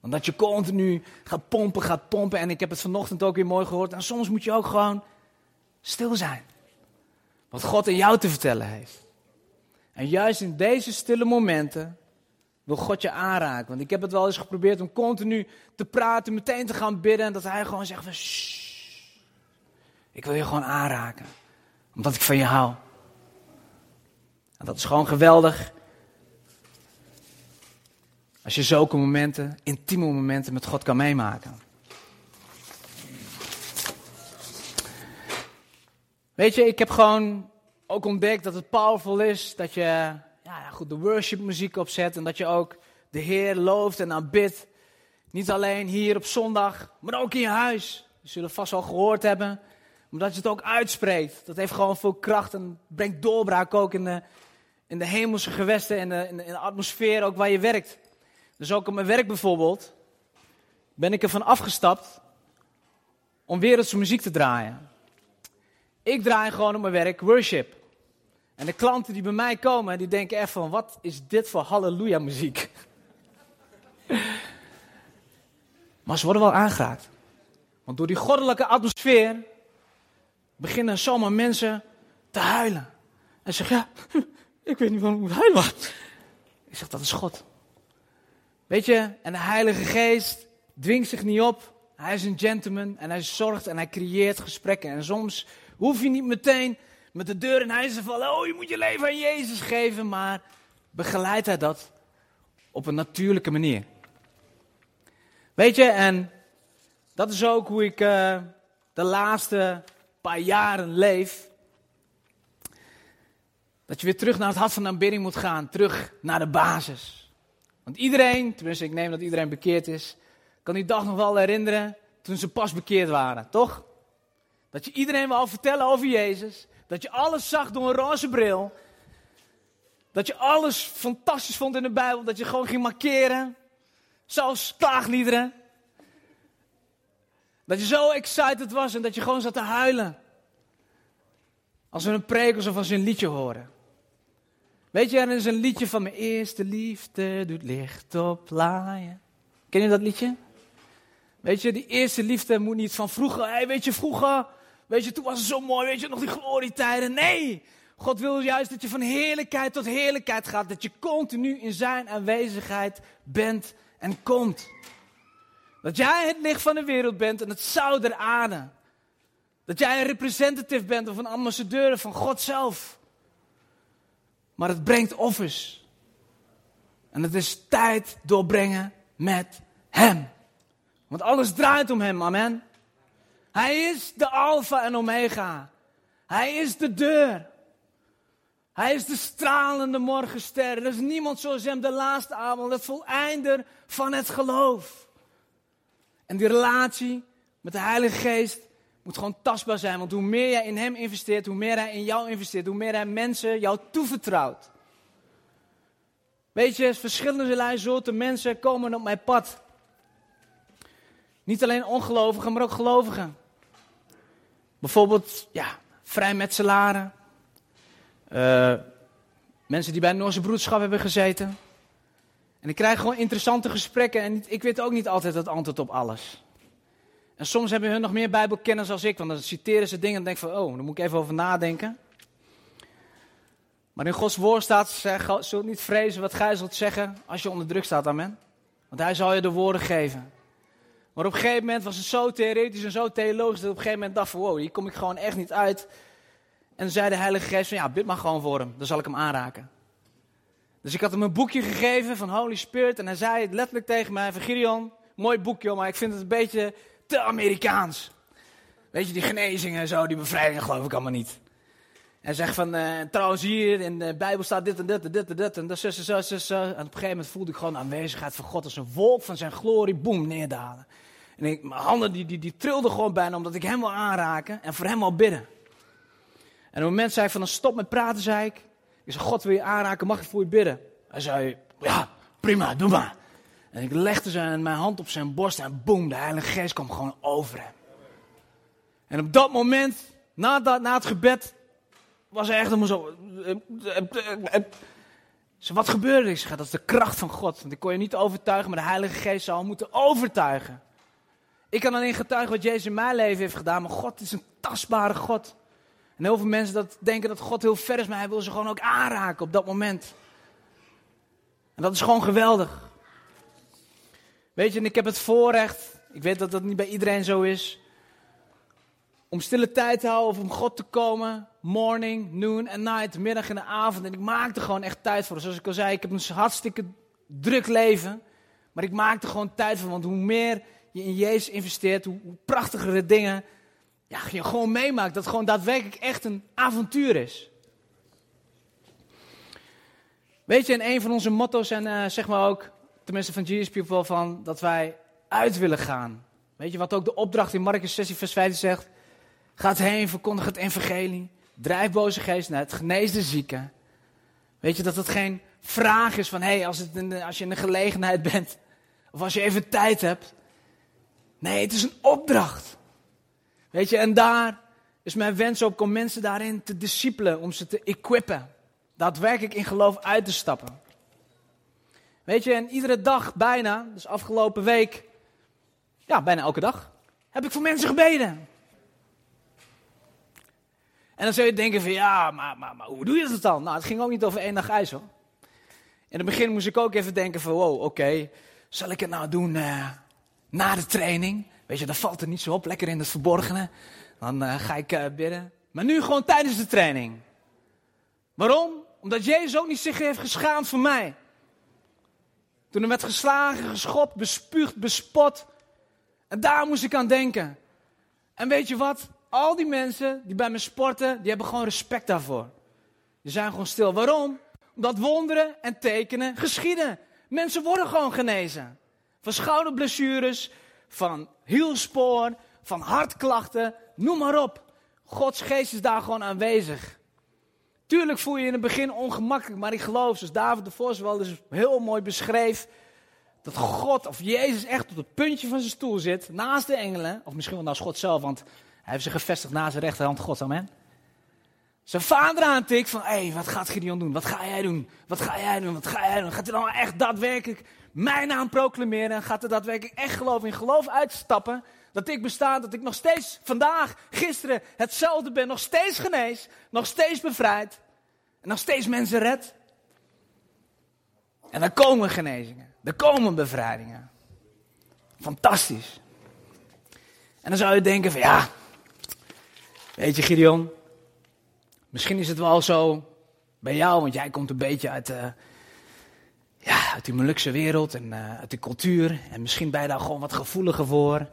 Want dat je continu gaat pompen, gaat pompen. En ik heb het vanochtend ook weer mooi gehoord. En soms moet je ook gewoon Stil zijn. Wat God aan jou te vertellen heeft. En juist in deze stille momenten wil God je aanraken. Want ik heb het wel eens geprobeerd om continu te praten, meteen te gaan bidden. En dat hij gewoon zegt Shh, ik wil je gewoon aanraken. Omdat ik van je hou. En dat is gewoon geweldig. Als je zulke momenten, intieme momenten met God kan meemaken. Weet je, ik heb gewoon ook ontdekt dat het powerful is dat je ja, goed, de worship muziek opzet en dat je ook de Heer looft en aanbidt. Niet alleen hier op zondag, maar ook in je huis. Je zullen vast wel gehoord hebben, omdat je het ook uitspreekt. Dat heeft gewoon veel kracht en brengt doorbraak ook in de, in de hemelse gewesten en in, in de atmosfeer ook waar je werkt. Dus ook op mijn werk bijvoorbeeld ben ik ervan afgestapt om wereldse muziek te draaien. Ik draai gewoon op mijn werk worship. En de klanten die bij mij komen, die denken echt van, wat is dit voor halleluja muziek? maar ze worden wel aangeraakt. Want door die goddelijke atmosfeer beginnen zomaar mensen te huilen. En zeggen, ja, ik weet niet waarom ik moet huilen. Ik zeg, dat is God. Weet je, en de Heilige Geest dwingt zich niet op. Hij is een gentleman en hij zorgt en hij creëert gesprekken. En soms hoef je niet meteen met de deur in huis te vallen. Oh, je moet je leven aan Jezus geven. Maar begeleidt hij dat op een natuurlijke manier. Weet je, en dat is ook hoe ik uh, de laatste paar jaren leef. Dat je weer terug naar het hart van de aanbidding moet gaan. Terug naar de basis. Want iedereen, tenminste ik neem dat iedereen bekeerd is, kan die dag nog wel herinneren toen ze pas bekeerd waren, toch? Dat je iedereen wil vertellen over Jezus. Dat je alles zag door een roze bril. Dat je alles fantastisch vond in de Bijbel. Dat je gewoon ging markeren. Zelfs klaagliederen. Dat je zo excited was en dat je gewoon zat te huilen. Als we een preek of als we een liedje horen. Weet je, er is een liedje van mijn eerste liefde doet licht oplaaien. Ken je dat liedje? Weet je, die eerste liefde moet niet van vroeger. Hey, weet je, vroeger Weet je, toen was het zo mooi, weet je, nog die glorietijden. Nee, God wil juist dat je van heerlijkheid tot heerlijkheid gaat. Dat je continu in zijn aanwezigheid bent en komt. Dat jij het licht van de wereld bent en het zout der aarde. Dat jij een representative bent of een ambassadeur van God zelf. Maar het brengt offers. En het is tijd doorbrengen met Hem. Want alles draait om Hem, amen. Hij is de Alpha en Omega. Hij is de deur. Hij is de stralende morgenster. Er is niemand zoals hem de laatste avond, het voleinder van het geloof. En die relatie met de Heilige Geest moet gewoon tastbaar zijn. Want hoe meer jij in hem investeert, hoe meer hij in jou investeert, hoe meer hij mensen jou toevertrouwt. Weet je, verschillende soorten mensen komen op mijn pad. Niet alleen ongelovigen, maar ook gelovigen. Bijvoorbeeld, ja, vrijmetselaren. Uh, mensen die bij Noorse broedschap hebben gezeten. En ik krijg gewoon interessante gesprekken en ik weet ook niet altijd het antwoord op alles. En soms hebben hun nog meer bijbelkennis als ik, want dan citeren ze dingen en denk van, oh, daar moet ik even over nadenken. Maar in Gods woord staat, zeg, zult niet vrezen wat gij zult zeggen als je onder druk staat, amen. Want hij zal je de woorden geven. Maar op een gegeven moment was het zo theoretisch en zo theologisch dat ik op een gegeven moment dacht van wow, hier kom ik gewoon echt niet uit. En zei de Heilige Geest van ja, bid maar gewoon voor hem, dan zal ik hem aanraken. Dus ik had hem een boekje gegeven van Holy Spirit en hij zei letterlijk tegen mij van Gideon, mooi boekje maar ik vind het een beetje te Amerikaans. Weet je, die genezingen en zo, die bevrijdingen geloof ik allemaal niet. En zegt van, uh, trouwens hier in de Bijbel staat dit en dit en dit en dit en dat, zo, zo. En op een gegeven moment voelde ik gewoon de aanwezigheid van God als een wolk van zijn glorie, boem, neerdalen. En ik, mijn handen die, die, trilden gewoon bijna omdat ik hem wil aanraken en voor hem wil bidden. En op het moment zei ik van, stop met praten, zei ik. Ik zei, God wil je aanraken, mag ik voor je bidden? Hij zei, ja, prima, doe maar. En ik legde zijn, mijn hand op zijn borst en boem, de Heilige Geest kwam gewoon over hem. En op dat moment, na, dat, na het gebed, was echt helemaal zo. Ze, wat gebeurde? Ik zeg, dat is de kracht van God. Want ik kon je niet overtuigen, maar de Heilige Geest zou moeten overtuigen. Ik kan alleen getuigen wat Jezus in mijn leven heeft gedaan, maar God is een tastbare God. En heel veel mensen dat denken dat God heel ver is, maar hij wil ze gewoon ook aanraken op dat moment. En dat is gewoon geweldig. Weet je, en ik heb het voorrecht, ik weet dat dat niet bij iedereen zo is, om stille tijd te houden of om God te komen. Morning, noon en night, middag en de avond. En ik maak er gewoon echt tijd voor. Zoals ik al zei, ik heb een hartstikke druk leven. Maar ik maak er gewoon tijd voor. Want hoe meer je in Jezus investeert, hoe, prachtigere dingen ja, je gewoon meemaakt. Dat gewoon daadwerkelijk echt een avontuur is. Weet je, en een van onze motto's en uh, zeg maar ook, tenminste van Jesus People, van dat wij uit willen gaan. Weet je wat ook de opdracht in Marcus 16 vers 15 zegt? Gaat heen, verkondig het evangelie. Drijf boze geesten uit, genees de zieken. Weet je dat het geen vraag is van, hé, hey, als, als je in de gelegenheid bent, of als je even tijd hebt. Nee, het is een opdracht. Weet je, en daar is mijn wens ook om mensen daarin te discipelen, om ze te equippen. Daadwerkelijk in geloof uit te stappen. Weet je, en iedere dag bijna, dus afgelopen week, ja, bijna elke dag, heb ik voor mensen gebeden. En dan zou je denken van ja, maar, maar, maar hoe doe je dat dan? Nou, het ging ook niet over één dag ijs hoor. In het begin moest ik ook even denken van wow, oké, zal ik het nou doen uh, na de training? Weet je, dan valt er niet zo op, lekker in het verborgene. Dan uh, ga ik uh, bidden. Maar nu gewoon tijdens de training. Waarom? Omdat Jezus ook niet zich heeft geschaamd voor mij. Toen hij werd geslagen, geschopt, bespuugd, bespot. En daar moest ik aan denken. En weet je wat? al die mensen die bij me sporten, die hebben gewoon respect daarvoor. Die zijn gewoon stil. Waarom? Omdat wonderen en tekenen geschieden. Mensen worden gewoon genezen. Van schouderblessures, van hielspoor, van hartklachten, noem maar op. Gods geest is daar gewoon aanwezig. Tuurlijk voel je in het begin ongemakkelijk, maar ik geloof, zoals David de Vos wel dus heel mooi beschreef, dat God of Jezus echt op het puntje van zijn stoel zit, naast de engelen, of misschien wel naast God zelf, want hij heeft zich gevestigd naast zijn rechterhand God, amen. Zijn vader aantikt van, hé, wat gaat Gideon doen? Wat ga jij doen? Wat ga jij doen? Wat ga jij doen? Gaat hij dan echt daadwerkelijk mijn naam proclameren? En gaat hij daadwerkelijk echt geloof in geloof uitstappen? Dat ik besta, dat ik nog steeds vandaag, gisteren hetzelfde ben. Nog steeds genees, nog steeds bevrijd. En nog steeds mensen red. En dan komen genezingen. Er komen bevrijdingen. Fantastisch. En dan zou je denken van ja, Weet je, Gideon, misschien is het wel zo bij jou, want jij komt een beetje uit, uh, ja, uit die Molukse wereld en uh, uit de cultuur. En misschien ben je daar gewoon wat gevoeliger voor.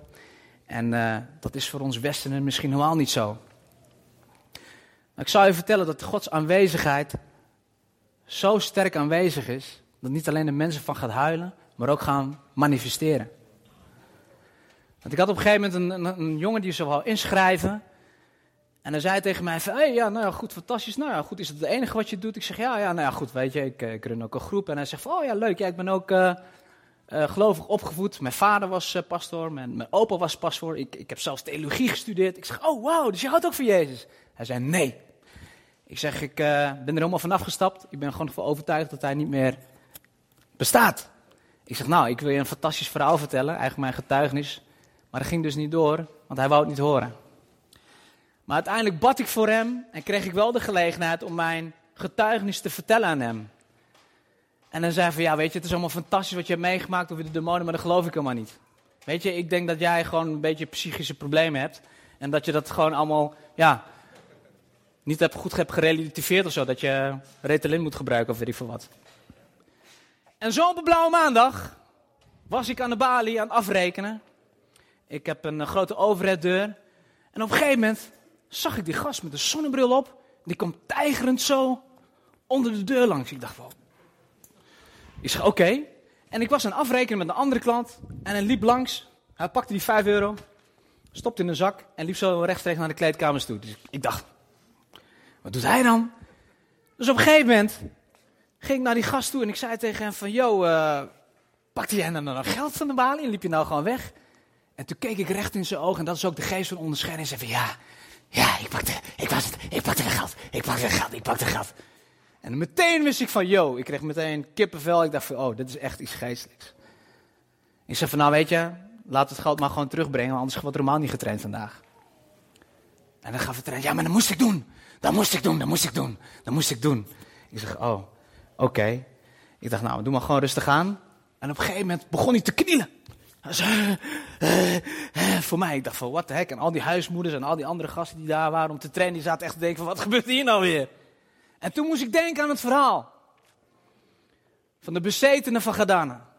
En uh, dat is voor ons Westenen misschien helemaal niet zo. Maar ik zou je vertellen dat Gods aanwezigheid zo sterk aanwezig is, dat niet alleen de mensen van gaat huilen, maar ook gaan manifesteren. Want ik had op een gegeven moment een, een, een jongen die zou wel inschrijven. En hij zei tegen mij van, hey, ja, nou ja, goed, fantastisch. Nou ja, goed, is het het enige wat je doet? Ik zeg, ja, ja, nou ja, goed, weet je, ik, eh, ik run ook een groep. En hij zegt van, oh ja, leuk, ja, ik ben ook uh, uh, gelovig opgevoed. Mijn vader was pastoor, mijn, mijn opa was pastoor. Ik, ik heb zelfs theologie gestudeerd. Ik zeg, oh wow, dus je houdt ook van Jezus? Hij zei, nee. Ik zeg, ik ben er helemaal vanaf gestapt. Ik ben gewoon van overtuigd dat hij niet meer bestaat. Ik zeg, nou, ik wil je een fantastisch verhaal vertellen, eigenlijk mijn getuigenis. Maar dat ging dus niet door, want hij wou het niet horen. Maar uiteindelijk bad ik voor hem en kreeg ik wel de gelegenheid om mijn getuigenis te vertellen aan hem. En dan zei hij van, ja weet je, het is allemaal fantastisch wat je hebt meegemaakt over de demonen, maar dat geloof ik helemaal niet. Weet je, ik denk dat jij gewoon een beetje psychische problemen hebt. En dat je dat gewoon allemaal, ja, niet hebt, goed hebt gerelativeerd of zo. Dat je Ritalin moet gebruiken of weet ik veel wat. En zo op een blauwe maandag was ik aan de balie aan het afrekenen. Ik heb een grote overheaddeur. En op een gegeven moment zag ik die gast met een zonnebril op. Die kwam tijgerend zo onder de deur langs. Ik dacht wel. Ik zeg oké. En ik was aan afrekenen met een andere klant. En hij liep langs. Hij pakte die 5 euro. Stopte in een zak. En liep zo rechtstreeks naar de kleedkamers toe. Dus ik dacht. Wat doet hij dan? Dus op een gegeven moment ging ik naar die gast toe. En ik zei tegen hem van. Yo, uh, pakte jij nou nog geld van de balie? En liep je nou gewoon weg? En toen keek ik recht in zijn ogen. En dat is ook de geest van onderscheiding. En zei van ja. Ja, ik pakte, ik was het, ik pakte geld, ik pakte geld, ik pakte geld. En meteen wist ik van, yo, ik kreeg meteen kippenvel. Ik dacht van, oh, dit is echt iets geestelijks. Ik zei van, nou weet je, laat het geld maar gewoon terugbrengen, anders wordt Romaan niet getraind vandaag. En dan gaf het trainen, ja, maar dat moest ik doen. Dat moest ik doen, dat moest ik doen, dat moest ik doen. Ik zeg, oh, oké. Ik dacht, nou, doe maar gewoon rustig aan. En op een gegeven moment begon hij te knielen. Uh, uh, voor mij, ik dacht van, wat de heck. En al die huismoeders en al die andere gasten die daar waren om te trainen, die zaten echt te denken van, wat gebeurt hier nou weer? En toen moest ik denken aan het verhaal. Van de bezetene van Gadana.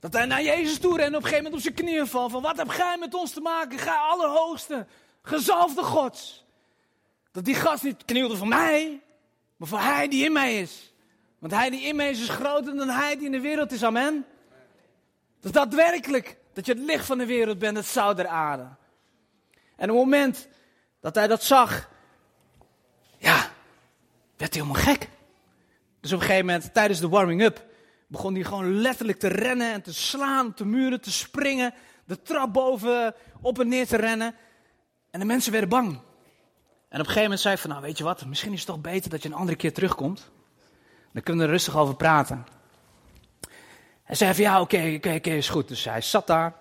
Dat hij naar Jezus toe en op een gegeven moment op zijn knieën valt. Van wat heb jij met ons te maken? Gij allerhoogste, gezalfde gods. Dat die gast niet knielde voor mij, maar voor hij die in mij is. Want hij die in mij is, is groter dan hij die in de wereld is. Amen. Dat daadwerkelijk, dat je het licht van de wereld bent, het zout der aarde. En op het moment dat hij dat zag, ja, werd hij helemaal gek. Dus op een gegeven moment, tijdens de warming-up, begon hij gewoon letterlijk te rennen en te slaan op de muren, te springen, de trap boven op en neer te rennen. En de mensen werden bang. En op een gegeven moment zei hij van, nou weet je wat, misschien is het toch beter dat je een andere keer terugkomt. Dan kunnen we er rustig over praten. Hij zei van, ja oké, oké, is goed. Dus hij zat daar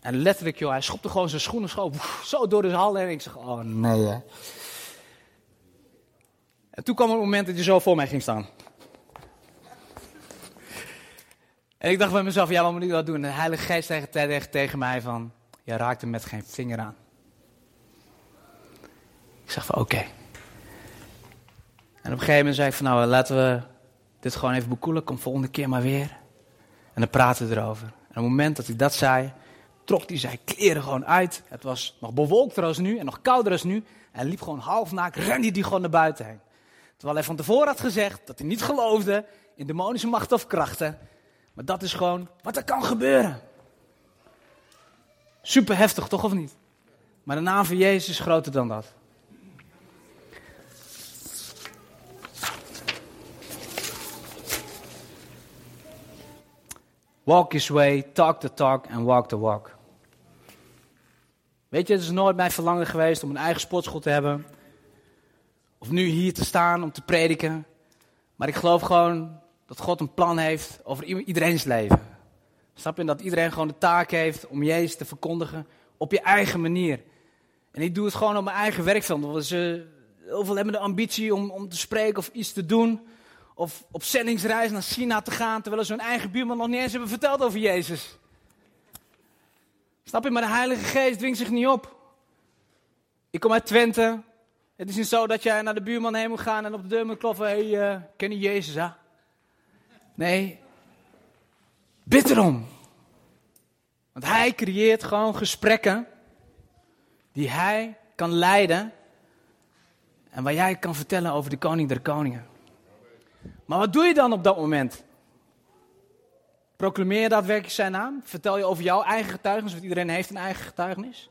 en letterlijk joh, hij schopte gewoon zijn schoenen zo, zo door de hal en ik zeg, oh nee hè. En toen kwam het moment dat hij zo voor mij ging staan. En ik dacht bij mezelf, ja, wat moet ik dat doen? En de Heilige Geest tegen, tegen, tegen mij van, je raakt hem met geen vinger aan. Ik zeg van, oké. En op een gegeven moment zei ik van, nou, laten we dit gewoon even bekoelen. Kom volgende keer maar weer. En dan praten we erover. En op het moment dat hij dat zei, trok hij zijn kleren gewoon uit. Het was nog bewolkter als nu en nog kouder als nu. Hij liep gewoon half naakt, rende hij gewoon naar buiten heen. Terwijl hij van tevoren had gezegd dat hij niet geloofde in demonische macht of krachten. Maar dat is gewoon wat er kan gebeuren. Super heftig, toch of niet? Maar de naam van Jezus is groter dan dat. Walk his way, talk the talk and walk the walk. Weet je, het is nooit mijn verlangen geweest om een eigen sportschool te hebben. Of nu hier te staan om te prediken. Maar ik geloof gewoon dat God een plan heeft over iedereen's leven. Snap je? Dat iedereen gewoon de taak heeft om Jezus te verkondigen op je eigen manier. En ik doe het gewoon op mijn eigen werkveld. Want ze, heel veel hebben de ambitie om, om te spreken of iets te doen. Of op zendingsreis naar China te gaan, terwijl ze hun eigen buurman nog niet eens hebben verteld over Jezus. Snap je? Maar de Heilige Geest dwingt zich niet op. Ik kom uit Twente. Het is niet zo dat jij naar de buurman heen moet gaan en op de deur moet kloppen. Hé, hey, uh, ken je Jezus, hè? Nee, bid erom. Want hij creëert gewoon gesprekken die hij kan leiden en waar jij kan vertellen over de koning der koningen. Maar wat doe je dan op dat moment? Proclameer je daadwerkelijk zijn naam? Vertel je over jouw eigen getuigenis, want iedereen heeft een eigen getuigenis?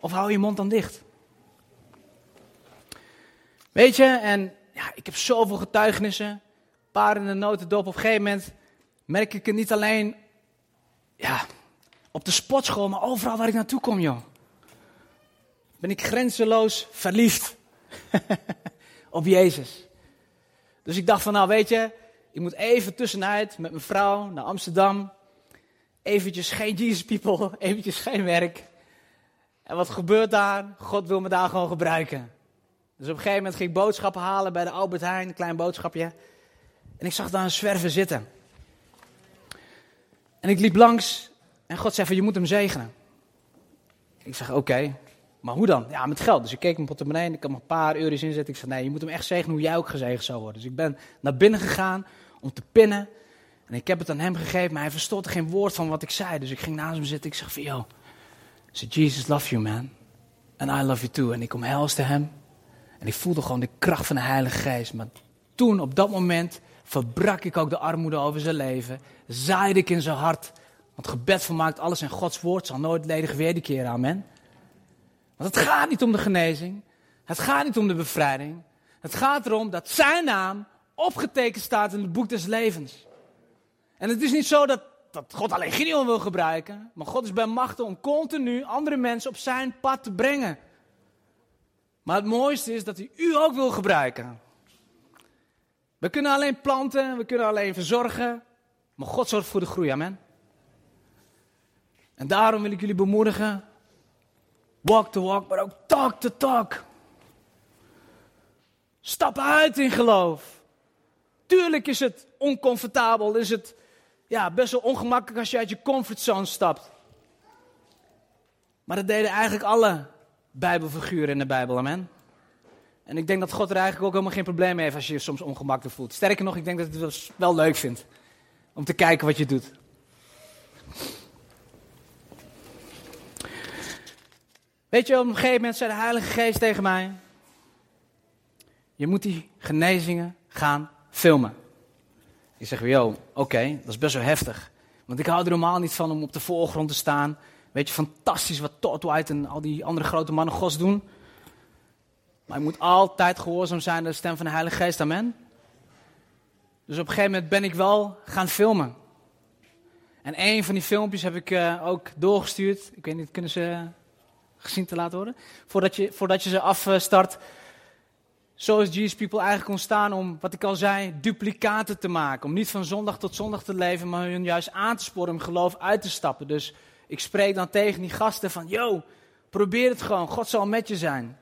Of hou je mond dan dicht? Weet je, en ja, ik heb zoveel getuigenissen paar in de notendop. Op een gegeven moment merk ik het niet alleen ja, op de sportschool, maar overal waar ik naartoe kom, joh. Ben ik grenzeloos verliefd op Jezus. Dus ik dacht van, nou weet je, ik moet even tussenuit met mijn vrouw naar Amsterdam. Eventjes geen Jesus people, eventjes geen werk. En wat gebeurt daar? God wil me daar gewoon gebruiken. Dus op een gegeven moment ging ik boodschappen halen bij de Albert Heijn, een klein boodschapje. En ik zag daar een zwerver zitten. En ik liep langs en God zei van je moet hem zegenen. Ik zeg oké, maar hoe dan? Ja, met geld. Dus ik keek mijn portemonnee en ik kan nog een paar euro's inzetten. Ik zei nee, je moet hem echt zegenen hoe jij ook gezegend zou worden. Dus ik ben naar binnen gegaan om te pinnen. En ik heb het aan hem gegeven, maar hij verstond er geen woord van wat ik zei. Dus ik ging naast hem zitten. Ik zeg van, yo, Jesus love you man. And I love you too. En ik omhelsde hem. En ik voelde gewoon de kracht van de Heilige Geest. Maar toen, op dat moment, verbrak ik ook de armoede over zijn leven. Zaaide ik in zijn hart. Want gebed vermaakt alles en Gods woord zal nooit ledig wederkeren. Amen. Want het gaat niet om de genezing. Het gaat niet om de bevrijding. Het gaat erom dat zijn naam opgetekend staat in het boek des levens. En het is niet zo dat, dat God alleen Gideon wil gebruiken. Maar God is bij machten om continu andere mensen op zijn pad te brengen. Maar het mooiste is dat hij u ook wil gebruiken. We kunnen alleen planten, we kunnen alleen verzorgen, maar God zorgt voor de groei, amen. En daarom wil ik jullie bemoedigen, walk the walk, maar ook talk the talk. Stap uit in geloof. Tuurlijk is het oncomfortabel, is het ja, best wel ongemakkelijk als je uit je comfortzone stapt. Maar dat deden eigenlijk alle Bijbelfiguren in de Bijbel, amen. En ik denk dat God er eigenlijk ook helemaal geen probleem mee heeft als je je soms ongemakkelijk voelt. Sterker nog, ik denk dat hij het wel leuk vindt om te kijken wat je doet. Weet je, op een gegeven moment zei de Heilige Geest tegen mij: Je moet die genezingen gaan filmen. Ik zeg, yo, oké, dat is best wel heftig. Want ik hou er helemaal niet van om op de voorgrond te staan. Weet je, fantastisch wat Todd White en al die andere grote mannen gods doen. Maar je moet altijd gehoorzaam zijn aan de stem van de Heilige Geest, amen. Dus op een gegeven moment ben ik wel gaan filmen. En een van die filmpjes heb ik uh, ook doorgestuurd. Ik weet niet, kunnen ze gezien te laten worden? Voordat je, voordat je ze afstart. Zo is Jesus People eigenlijk ontstaan om, wat ik al zei, duplicaten te maken. Om niet van zondag tot zondag te leven, maar hun juist aan te sporen om geloof uit te stappen. Dus ik spreek dan tegen die gasten van, yo, probeer het gewoon, God zal met je zijn.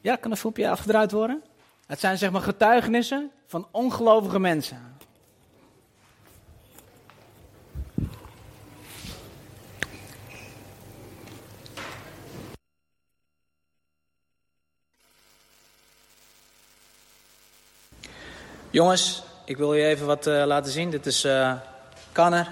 Ja, kan een filmpje afgedraaid worden? Het zijn zeg maar getuigenissen van ongelovige mensen. Jongens, ik wil je even wat uh, laten zien. Dit is uh, Kanner.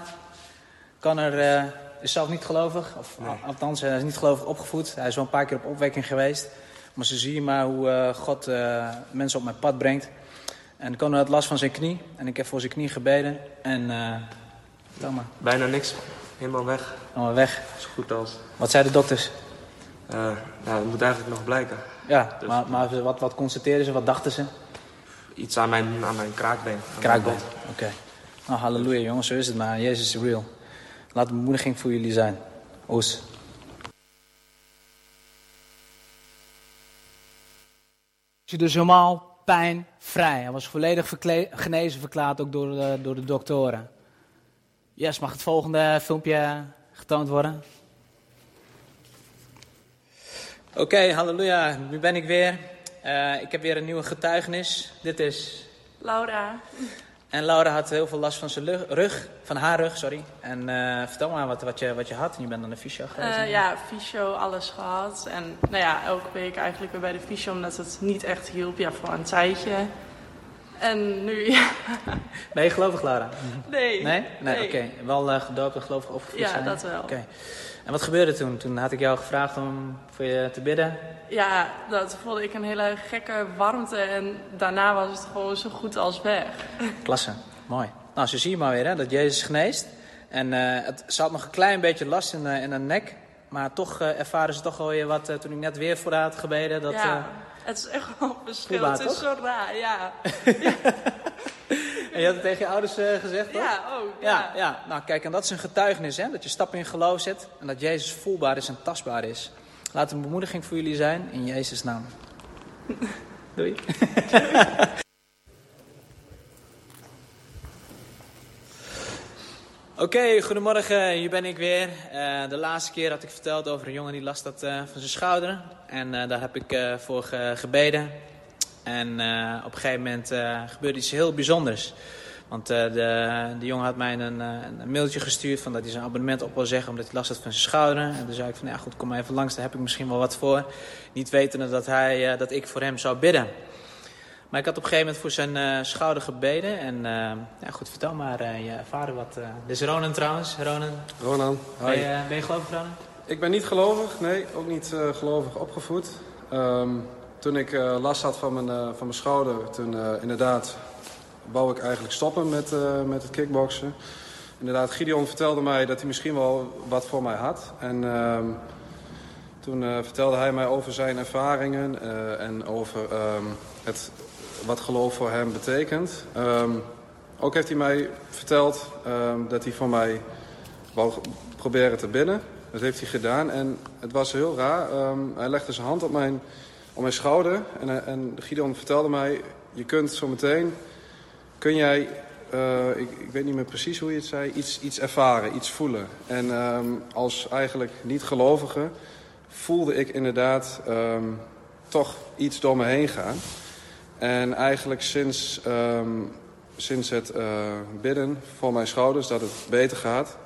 Kanner uh, is zelf niet gelovig, of nee. althans, hij is niet gelovig opgevoed. Hij is wel een paar keer op opwekking geweest. Maar ze zien maar hoe God mensen op mijn pad brengt. En Kanner had last van zijn knie. En ik heb voor zijn knie gebeden. En, maar. Bijna niks. Helemaal weg. Helemaal weg. Zo goed als. Wat zeiden de dokters? nou, dat moet eigenlijk nog blijken. Ja, dus, maar, maar wat, wat constateerden ze? Wat dachten ze? Iets aan mijn, aan mijn kraakbeen. Kraakbeen, oké. Okay. Nou, halleluja jongens, zo is het maar. Jezus is real. Laat de bemoediging voor jullie zijn. Oes. Je dus helemaal pijnvrij. Hij was volledig genezen verklaard ook door de, door de doktoren. Yes, mag het volgende filmpje getoond worden? Oké, okay, halleluja. Nu ben ik weer. Uh, ik heb weer een nieuwe getuigenis. Dit is... Laura. En Laura had heel veel last van zijn rug, van haar rug, sorry. En uh, vertel maar wat, wat, je, wat je had. Je bent aan de fysio geweest. Uh, ja, fysio, alles gehad. En nou ja, elke week eigenlijk weer bij de fysio, omdat het niet echt hielp. Ja, voor een tijdje. En nu, ja. Ben je gelovig, Laura? Nee. Nee? Nee, nee. oké. Okay. Wel gedoopt en gelovig opgevoed ja, zijn? Dat wel. Oké. Okay. En wat gebeurde toen? Toen had ik jou gevraagd om voor je te bidden. Ja, dat voelde ik een hele gekke warmte. En daarna was het gewoon zo goed als weg. Klasse, mooi. Nou, zo zie je maar weer hè, dat Jezus geneest. En uh, het zat nog een klein beetje last in, uh, in de nek. Maar toch uh, ervaren ze toch wel weer wat toen ik net weer voor had gebeden. Dat, ja, het is echt wel een verschil. Het is toch? zo raar, ja. En je had het tegen je ouders uh, gezegd, toch? Ja, ook. Ja. ja. Ja, nou kijk, en dat is een getuigenis, hè? Dat je stappen in geloof zet en dat Jezus voelbaar is en tastbaar is. Laat een bemoediging voor jullie zijn, in Jezus' naam. Doei. Oké, okay, goedemorgen, hier ben ik weer. Uh, de laatste keer had ik verteld over een jongen die last had uh, van zijn schouder. En daar heb ik voor ge gebeden. En op een gegeven moment gebeurde iets heel bijzonders. Want de, de, jongen had mij een, een, mailtje gestuurd van dat hij zijn abonnement op wil zeggen omdat hij last had van zijn schouder. En toen zei ik van ja goed, kom maar even langs, daar heb ik misschien wel wat voor. Niet wetende dat, hij, dat ik voor hem zou bidden. Maar ik had op een gegeven moment voor zijn uh, schouder gebeden. En uh, ja, goed, vertel maar uh, je ervaren wat. dit is Ronan trouwens. Ronan. Ronan, ben je, ben je gelovig, Ronan? Ik ben niet gelovig, nee. Ook niet gelovig opgevoed. Um, toen ik last had van mijn, van mijn schouder, toen inderdaad wou ik eigenlijk stoppen met, met het kickboksen. Inderdaad, Gideon vertelde mij dat hij misschien wel wat voor mij had. En um, toen vertelde hij mij over zijn ervaringen en over um, het wat geloof voor hem betekent. Um, ook heeft hij mij verteld dat hij voor mij wou proberen te bidden. Dat heeft hij gedaan en het was heel raar. Hij legde zijn hand op mijn, op mijn schouder en, en Gideon vertelde mij... je kunt zo meteen, kun jij, uh, ik, ik, weet niet meer precies hoe je het zei... iets, iets ervaren, iets voelen. En als eigenlijk niet-gelovige voelde ik inderdaad toch iets door me heen gaan. En eigenlijk sinds, ehm, sinds het eh, bidden voor mijn schouders dat het beter gaat...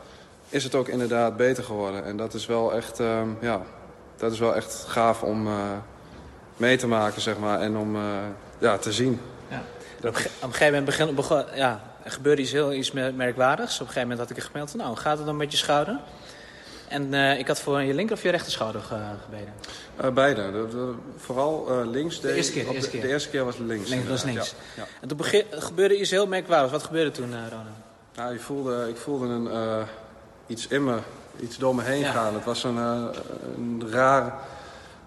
is het ook inderdaad beter geworden. En dat is wel echt, ehm, ja, dat is wel echt gaaf om uh, mee te maken, zeg maar. En om uh, ja, te zien. Ja. Op, op, een gegeven moment begon, begon, ja, er gebeurde iets heel iets merkwaardigs. Op een gegeven moment had ik een gemeld van... nou, gaat het dan met je schouder? En uh, ik had voor je linker of je rechter schouder ge gebeden? Uh, beide. De, de, vooral uh, links. De, de, eerste keer, de, eerste keer. de, eerste keer was links. Links was links. Ja, ja. En toen gebeurde iets heel merkwaardigs. Wat gebeurde toen, Ronan? Nou, ik voelde, ik voelde een, iets in me, iets door me heen ja. gaan. Het was een, een raar...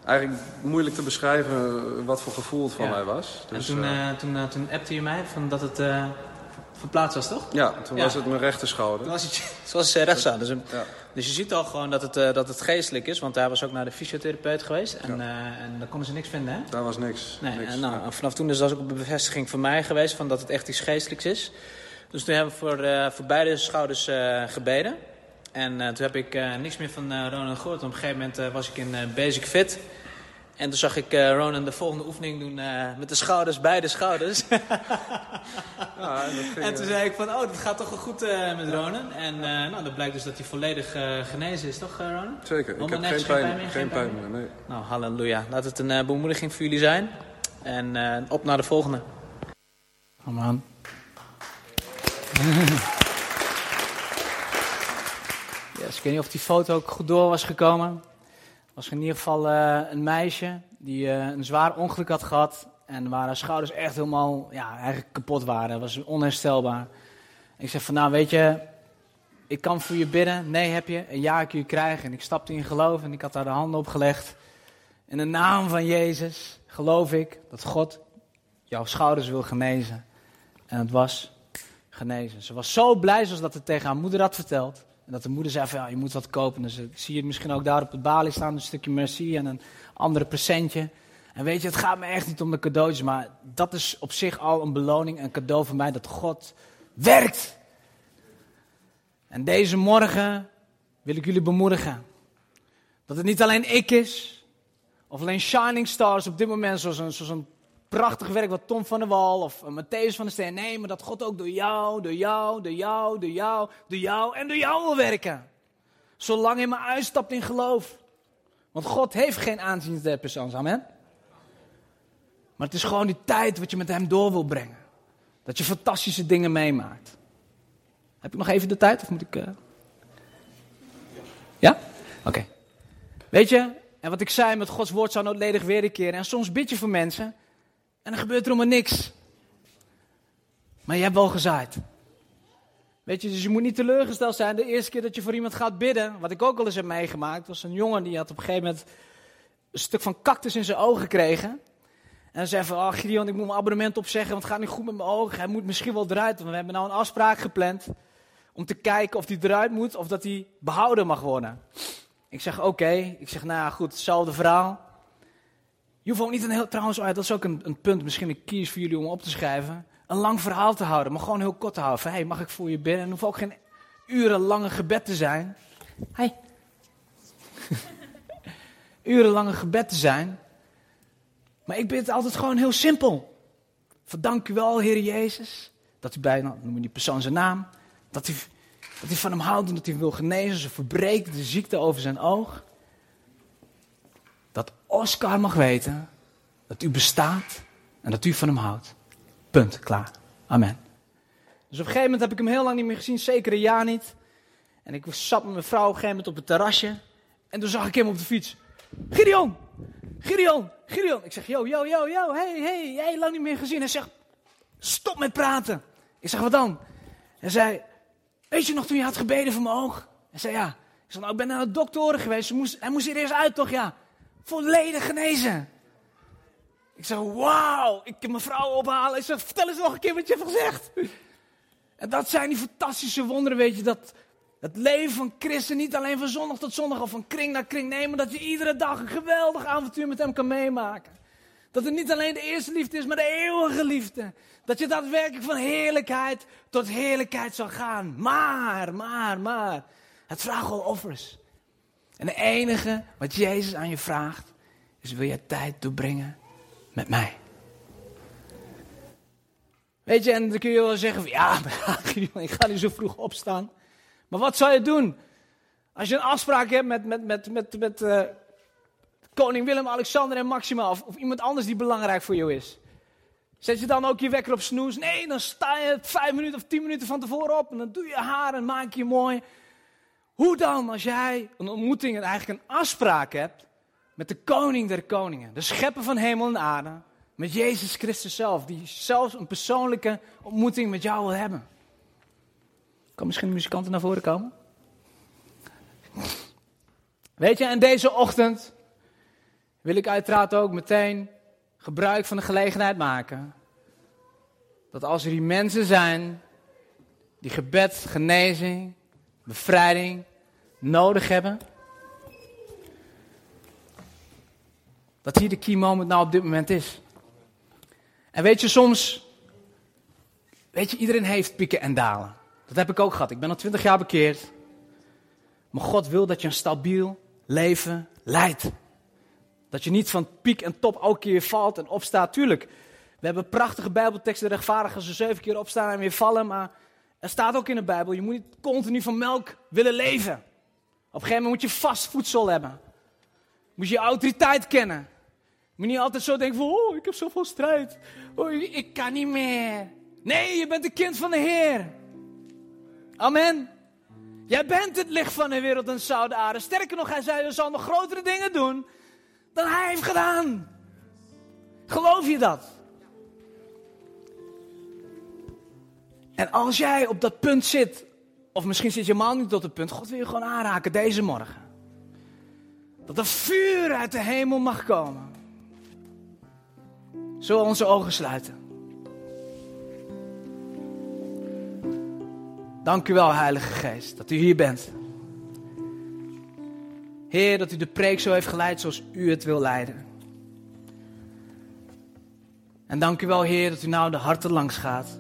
Eigenlijk moeilijk te beschrijven wat voor gevoel het van mij was. Dus, en toen, toen, toen appte je mij van dat het verplaatst was, toch? Ja, toen ja. was het mijn rechterschouder. Toen was het, zoals ze rechts Dus, ja. dus je ziet al gewoon dat het, dat het geestelijk is, want hij was ook naar de fysiotherapeut geweest en, en daar konden ze niks vinden, hè? Daar was niks. Nee, niks. En, nou, en vanaf toen is dat ook een bevestiging voor mij geweest van dat het echt iets geestelijks is. Dus toen hebben we voor, voor beide schouders gebeden. En toen heb ik niks meer van Ronald gehoord. Op een gegeven moment was ik in Basic Fit. En toen zag ik uh, Ronan de volgende oefening doen uh, met de schouders, beide schouders. ja, en toen zei ik van, oh, dat gaat toch wel goed uh, met Ronan. En nou, dat blijkt dus dat hij volledig genezen is, toch Ronan? Zeker, ik heb geen pijn, meer, geen pijn meer. Nee. Nou, halleluja. Laat het een bemoediging voor jullie zijn. En op naar de volgende. Amen. yes, ik weet niet of die foto ook goed door was gekomen was in ieder geval uh, een meisje die uh, een zwaar ongeluk had gehad. En waar haar schouders echt helemaal ja, eigenlijk kapot waren. Dat was onherstelbaar. Ik zeg van nou weet je, ik kan voor je bidden. Nee heb je, een ja ik je krijgen. En ik stapte in geloof en ik had haar de handen opgelegd. In de naam van Jezus geloof ik dat God jouw schouders wil genezen. En het was genezen. Ze was zo blij zoals dat het tegen haar moeder had verteld. En dat de moeder zei van ja, je moet wat kopen. Dus ik zie je misschien ook daar op het balie staan, een stukje merci en een andere presentje. En weet je, het gaat me echt niet om de cadeautjes, maar dat is op zich al een beloning, een cadeau voor mij dat God werkt. En deze morgen wil ik jullie bemoedigen. Dat het niet alleen ik is, of alleen Shining Stars op dit moment, zoals een, zoals een prachtig werk wat Tom van der Wal of Matthäus van der Steen. Nee, maar dat God ook door jou, door jou, door jou, door jou, door jou en door jou wil werken. Zolang hij maar uitstapt in geloof. Want God heeft geen aanzien der persoons. Amen. Maar het is gewoon die tijd wat je met hem door wil brengen. Dat je fantastische dingen meemaakt. Heb ik nog even de tijd of moet ik. Uh... Ja? Oké. Weet je, en wat ik zei met Gods woord zou noodledig weerkeren. En soms bid je voor mensen. En dan gebeurt er maar niks. Maar je hebt wel gezaaid. Weet je, dus je moet niet teleurgesteld zijn. De eerste keer dat je voor iemand gaat bidden, wat ik ook al eens heb meegemaakt, was een jongen die had op een gegeven moment een stuk van cactus in zijn ogen gekregen. En dan zei van, oh Gideon, ik moet mijn abonnement opzeggen, want het gaat niet goed met mijn ogen. Hij moet misschien wel eruit, want we hebben nou een afspraak gepland om te kijken of hij eruit moet of dat hij behouden mag worden. Ik zeg, oké. Ik zeg, nou goed, hetzelfde verhaal. Je hoeft ook niet een heel, trouwens, dat is ook een, een punt, misschien een kies voor jullie om op te schrijven. Een lang verhaal te houden, maar gewoon heel kort te houden. Van, hey, mag ik voor je bidden? En hoeft ook geen urenlange gebed te zijn. Hey. urenlange gebed te zijn. Maar ik bid altijd gewoon heel simpel. Verdank u wel, Heer Jezus, dat u bij, nou, noem die persoon zijn naam, dat u, dat u van hem houdt en dat hij wil genezen. Ze verbreekt de ziekte over zijn oog Oscar mag weten dat u bestaat en dat u van hem houdt. Punt, klaar. Amen. Dus op een gegeven moment heb ik hem heel lang niet meer gezien, zeker een jaar niet. En ik zat met mijn vrouw op een gegeven moment op het terrasje. En toen zag ik hem op de fiets. Gideon! Gideon! Gideon! Ik zeg, yo, yo, yo, yo, hey, hey, jij lang niet meer gezien. Hij zegt, stop met praten. Ik zeg, wat dan? Hij zei, weet je nog toen je had gebeden voor mijn oog? Hij zei, ja. Ik zeg, nou, ik ben naar de doktoren geweest. Moest, hij moest hier eerst uit, toch? Ja volledig genezen. Ik zeg, wauw, ik kan mijn vrouw ophalen. Ik zeg, vertel eens nog een keer wat je hebt gezegd. En dat zijn die fantastische wonderen, weet je, dat het leven van Christen niet alleen van zondag tot zondag of van kring naar kring, nee, maar dat je iedere dag een geweldig avontuur met hem kan meemaken. Dat het niet alleen de eerste liefde is, maar de eeuwige liefde. Dat je daadwerkelijk van heerlijkheid tot heerlijkheid zal gaan. Maar, maar, maar, het vraagt wel offers. En het enige wat Jezus aan je vraagt, is wil jij tijd doorbrengen met mij. Weet je, en dan kun je wel zeggen van ja, ik ga niet zo vroeg opstaan. Maar wat zou je doen? Als je een afspraak hebt met, met, met, met, met uh, koning Willem, Alexander en Maxima, of, of, iemand anders die belangrijk voor jou is. Zet je dan ook je wekker op snoes? Nee, dan sta je vijf minuten of tien minuten van tevoren op en dan doe je haar en maak je mooi. Hoe dan als jij een ontmoeting en eigenlijk een afspraak hebt met de koning der koningen, de schepper van hemel en aarde, met Jezus Christus zelf, die zelfs een persoonlijke ontmoeting met jou wil hebben. Kan misschien de muzikanten naar voren komen? Weet je, en deze ochtend wil ik uiteraard ook meteen gebruik van de gelegenheid maken. Dat als er die mensen zijn die gebed, genezing, bevrijding nodig hebben. Dat hier de key moment nou op dit moment is. En weet je, soms, weet je, iedereen heeft pieken en dalen. Dat heb ik ook gehad. Ik ben al twintig jaar bekeerd. Maar God wil dat je een stabiel leven leidt. Dat je niet van piek en top elke keer valt en opstaat. Tuurlijk, we hebben prachtige bijbelteksten, de rechtvaardigen ze zeven keer opstaan en weer vallen. Maar er staat ook in de Bijbel, je moet niet continu van melk willen leven. Op een gegeven moment moet je vast voedsel hebben. Moet je je autoriteit kennen. Moet niet altijd zo denken van, oh, ik heb zoveel strijd. Oh, ik kan niet meer. Nee, je bent een kind van de Heer. Amen. Jij bent het licht van de wereld en zouden aarde. Sterker nog, hij zei, je zal nog grotere dingen doen dan hij heeft gedaan. Geloof je dat? En als jij op dat punt zit, of misschien zit je helemaal niet op dat punt, God wil je gewoon aanraken deze morgen. Dat er vuur uit de hemel mag komen. Zullen onze ogen sluiten? Dank u wel, Heilige Geest, dat u hier bent. Heer, dat u de preek zo heeft geleid zoals u het wil leiden. En dank u wel, Heer, dat u nou de harten langs gaat.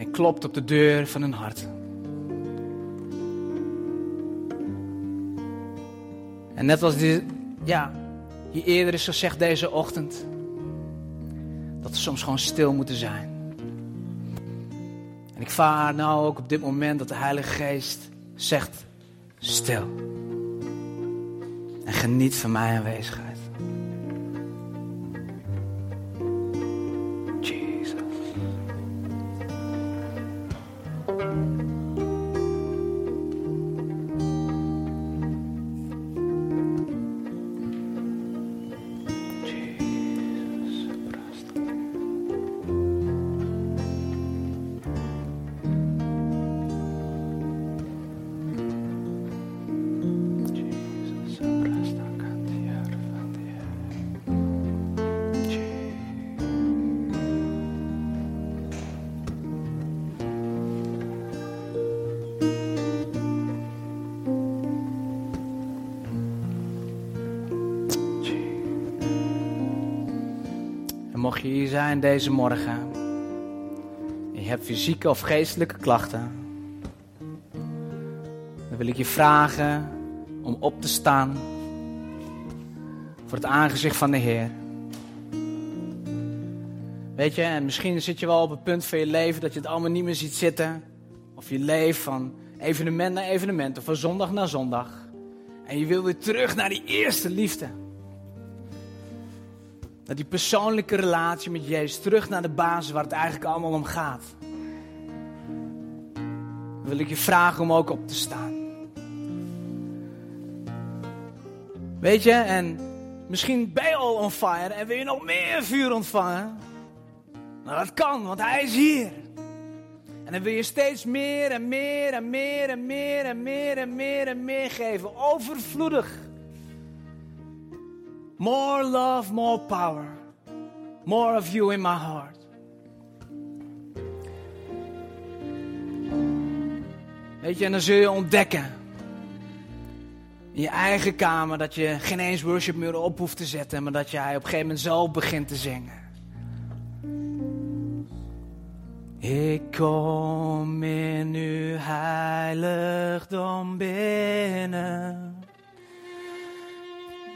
En klopt op de deur van een hart. En net als die, ja, hier eerder is gezegd deze ochtend, dat we soms gewoon stil moeten zijn. En ik vaar nou ook op dit moment dat de Heilige Geest zegt, stil. En geniet van mijn aanwezigheid. Deze morgen. Je hebt fysieke of geestelijke klachten. Dan wil ik je vragen om op te staan voor het aangezicht van de Heer. Weet je, en misschien zit je wel op het punt van je leven dat je het allemaal niet meer ziet zitten. Of je leeft van evenement naar evenement of van zondag naar zondag. En je wil weer terug naar die eerste liefde. Dat die persoonlijke relatie met Jezus terug naar de basis waar het eigenlijk allemaal om gaat. Dan wil ik je vragen om ook op te staan. Weet je, en misschien ben je al on fire en wil je nog meer vuur ontvangen. Nou, dat kan, want Hij is hier. En dan wil je steeds meer en meer en meer en meer en meer en meer en meer geven. Overvloedig. More love, more power. More of you in my heart. Weet je, en dan zul je ontdekken. In je eigen kamer dat je geen eens worship meer op hoeft te zetten, maar dat jij op een gegeven moment zelf begint te zingen. Ik kom in uw heiligdom binnen.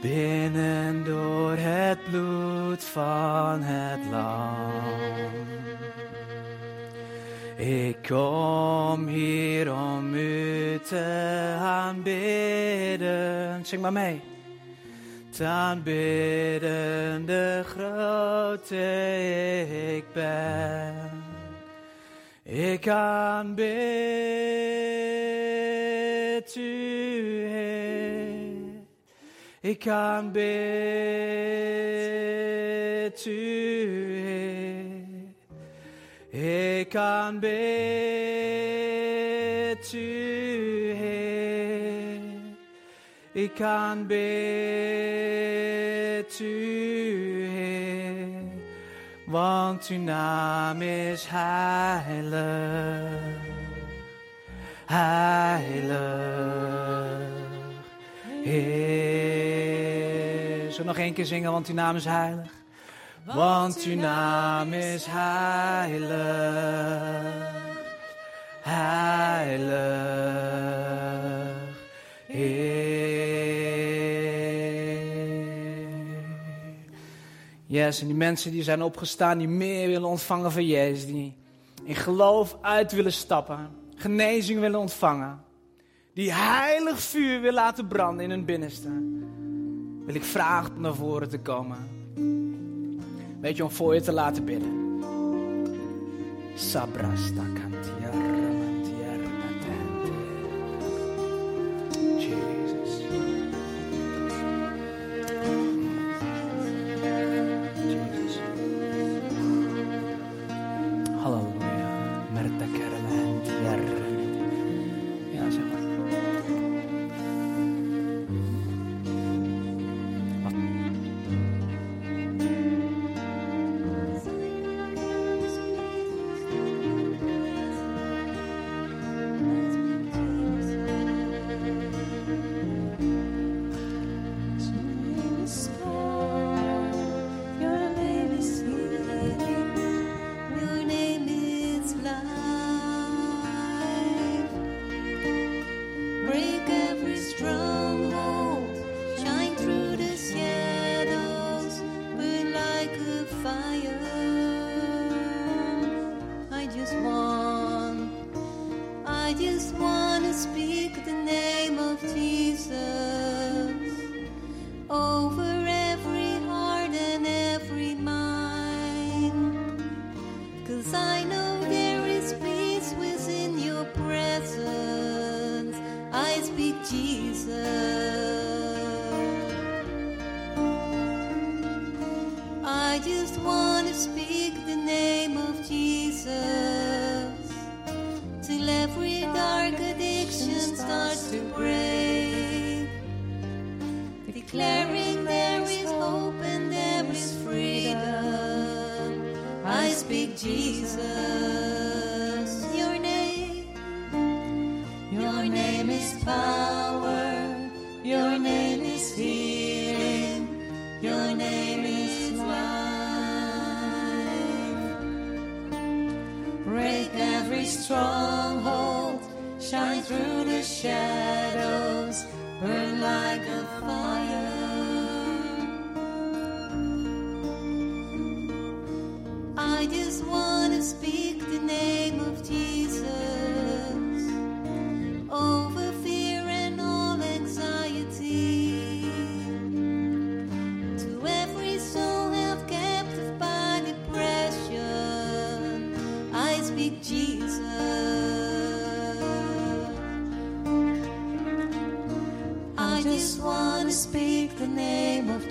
Binnen door het bloed van het lam. Ik kom hier om u te aanbidden. Zing maar mee. Te aanbidden de grote ik ben. Ik aanbid u. Ik aanbid u, Heer. Ik aanbid u, Heer. Ik aanbid u, Heer. Want uw naam is heilig. Heilig. Heer. Nog één keer zingen, want uw naam is heilig? Want uw naam is heilig, heilig, Heer. Yes, en die mensen die zijn opgestaan, die meer willen ontvangen van Jezus, die in geloof uit willen stappen, genezing willen ontvangen, die heilig vuur willen laten branden in hun binnenste, wil ik vragen om naar voren te komen. Weet je, om voor je te laten bidden. Sabrasta kantia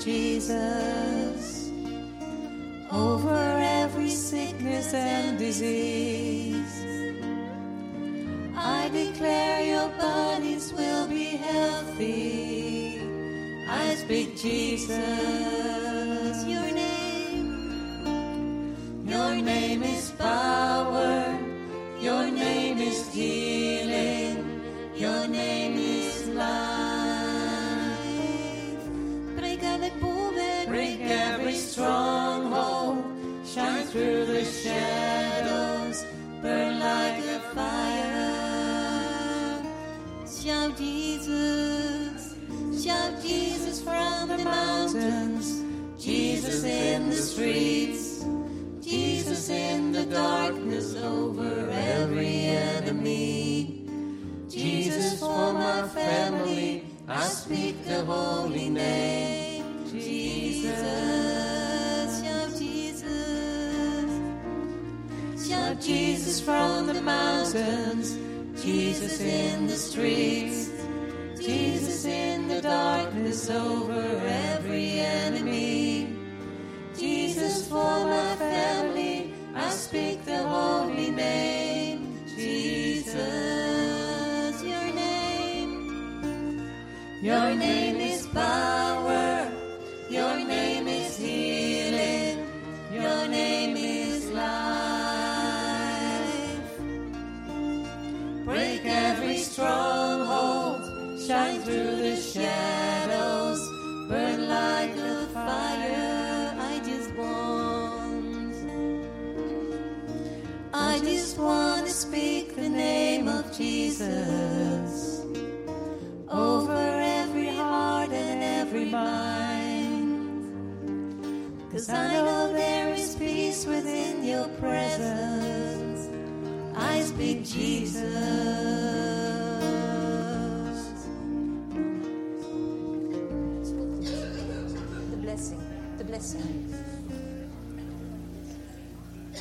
Jesus over every sickness and disease. I declare your bodies will be healthy. I speak Jesus. the mountains, Jesus in the streets, Jesus in the darkness over every enemy. Jesus for my family, I speak the holy name, Jesus, your name. Your name is Father.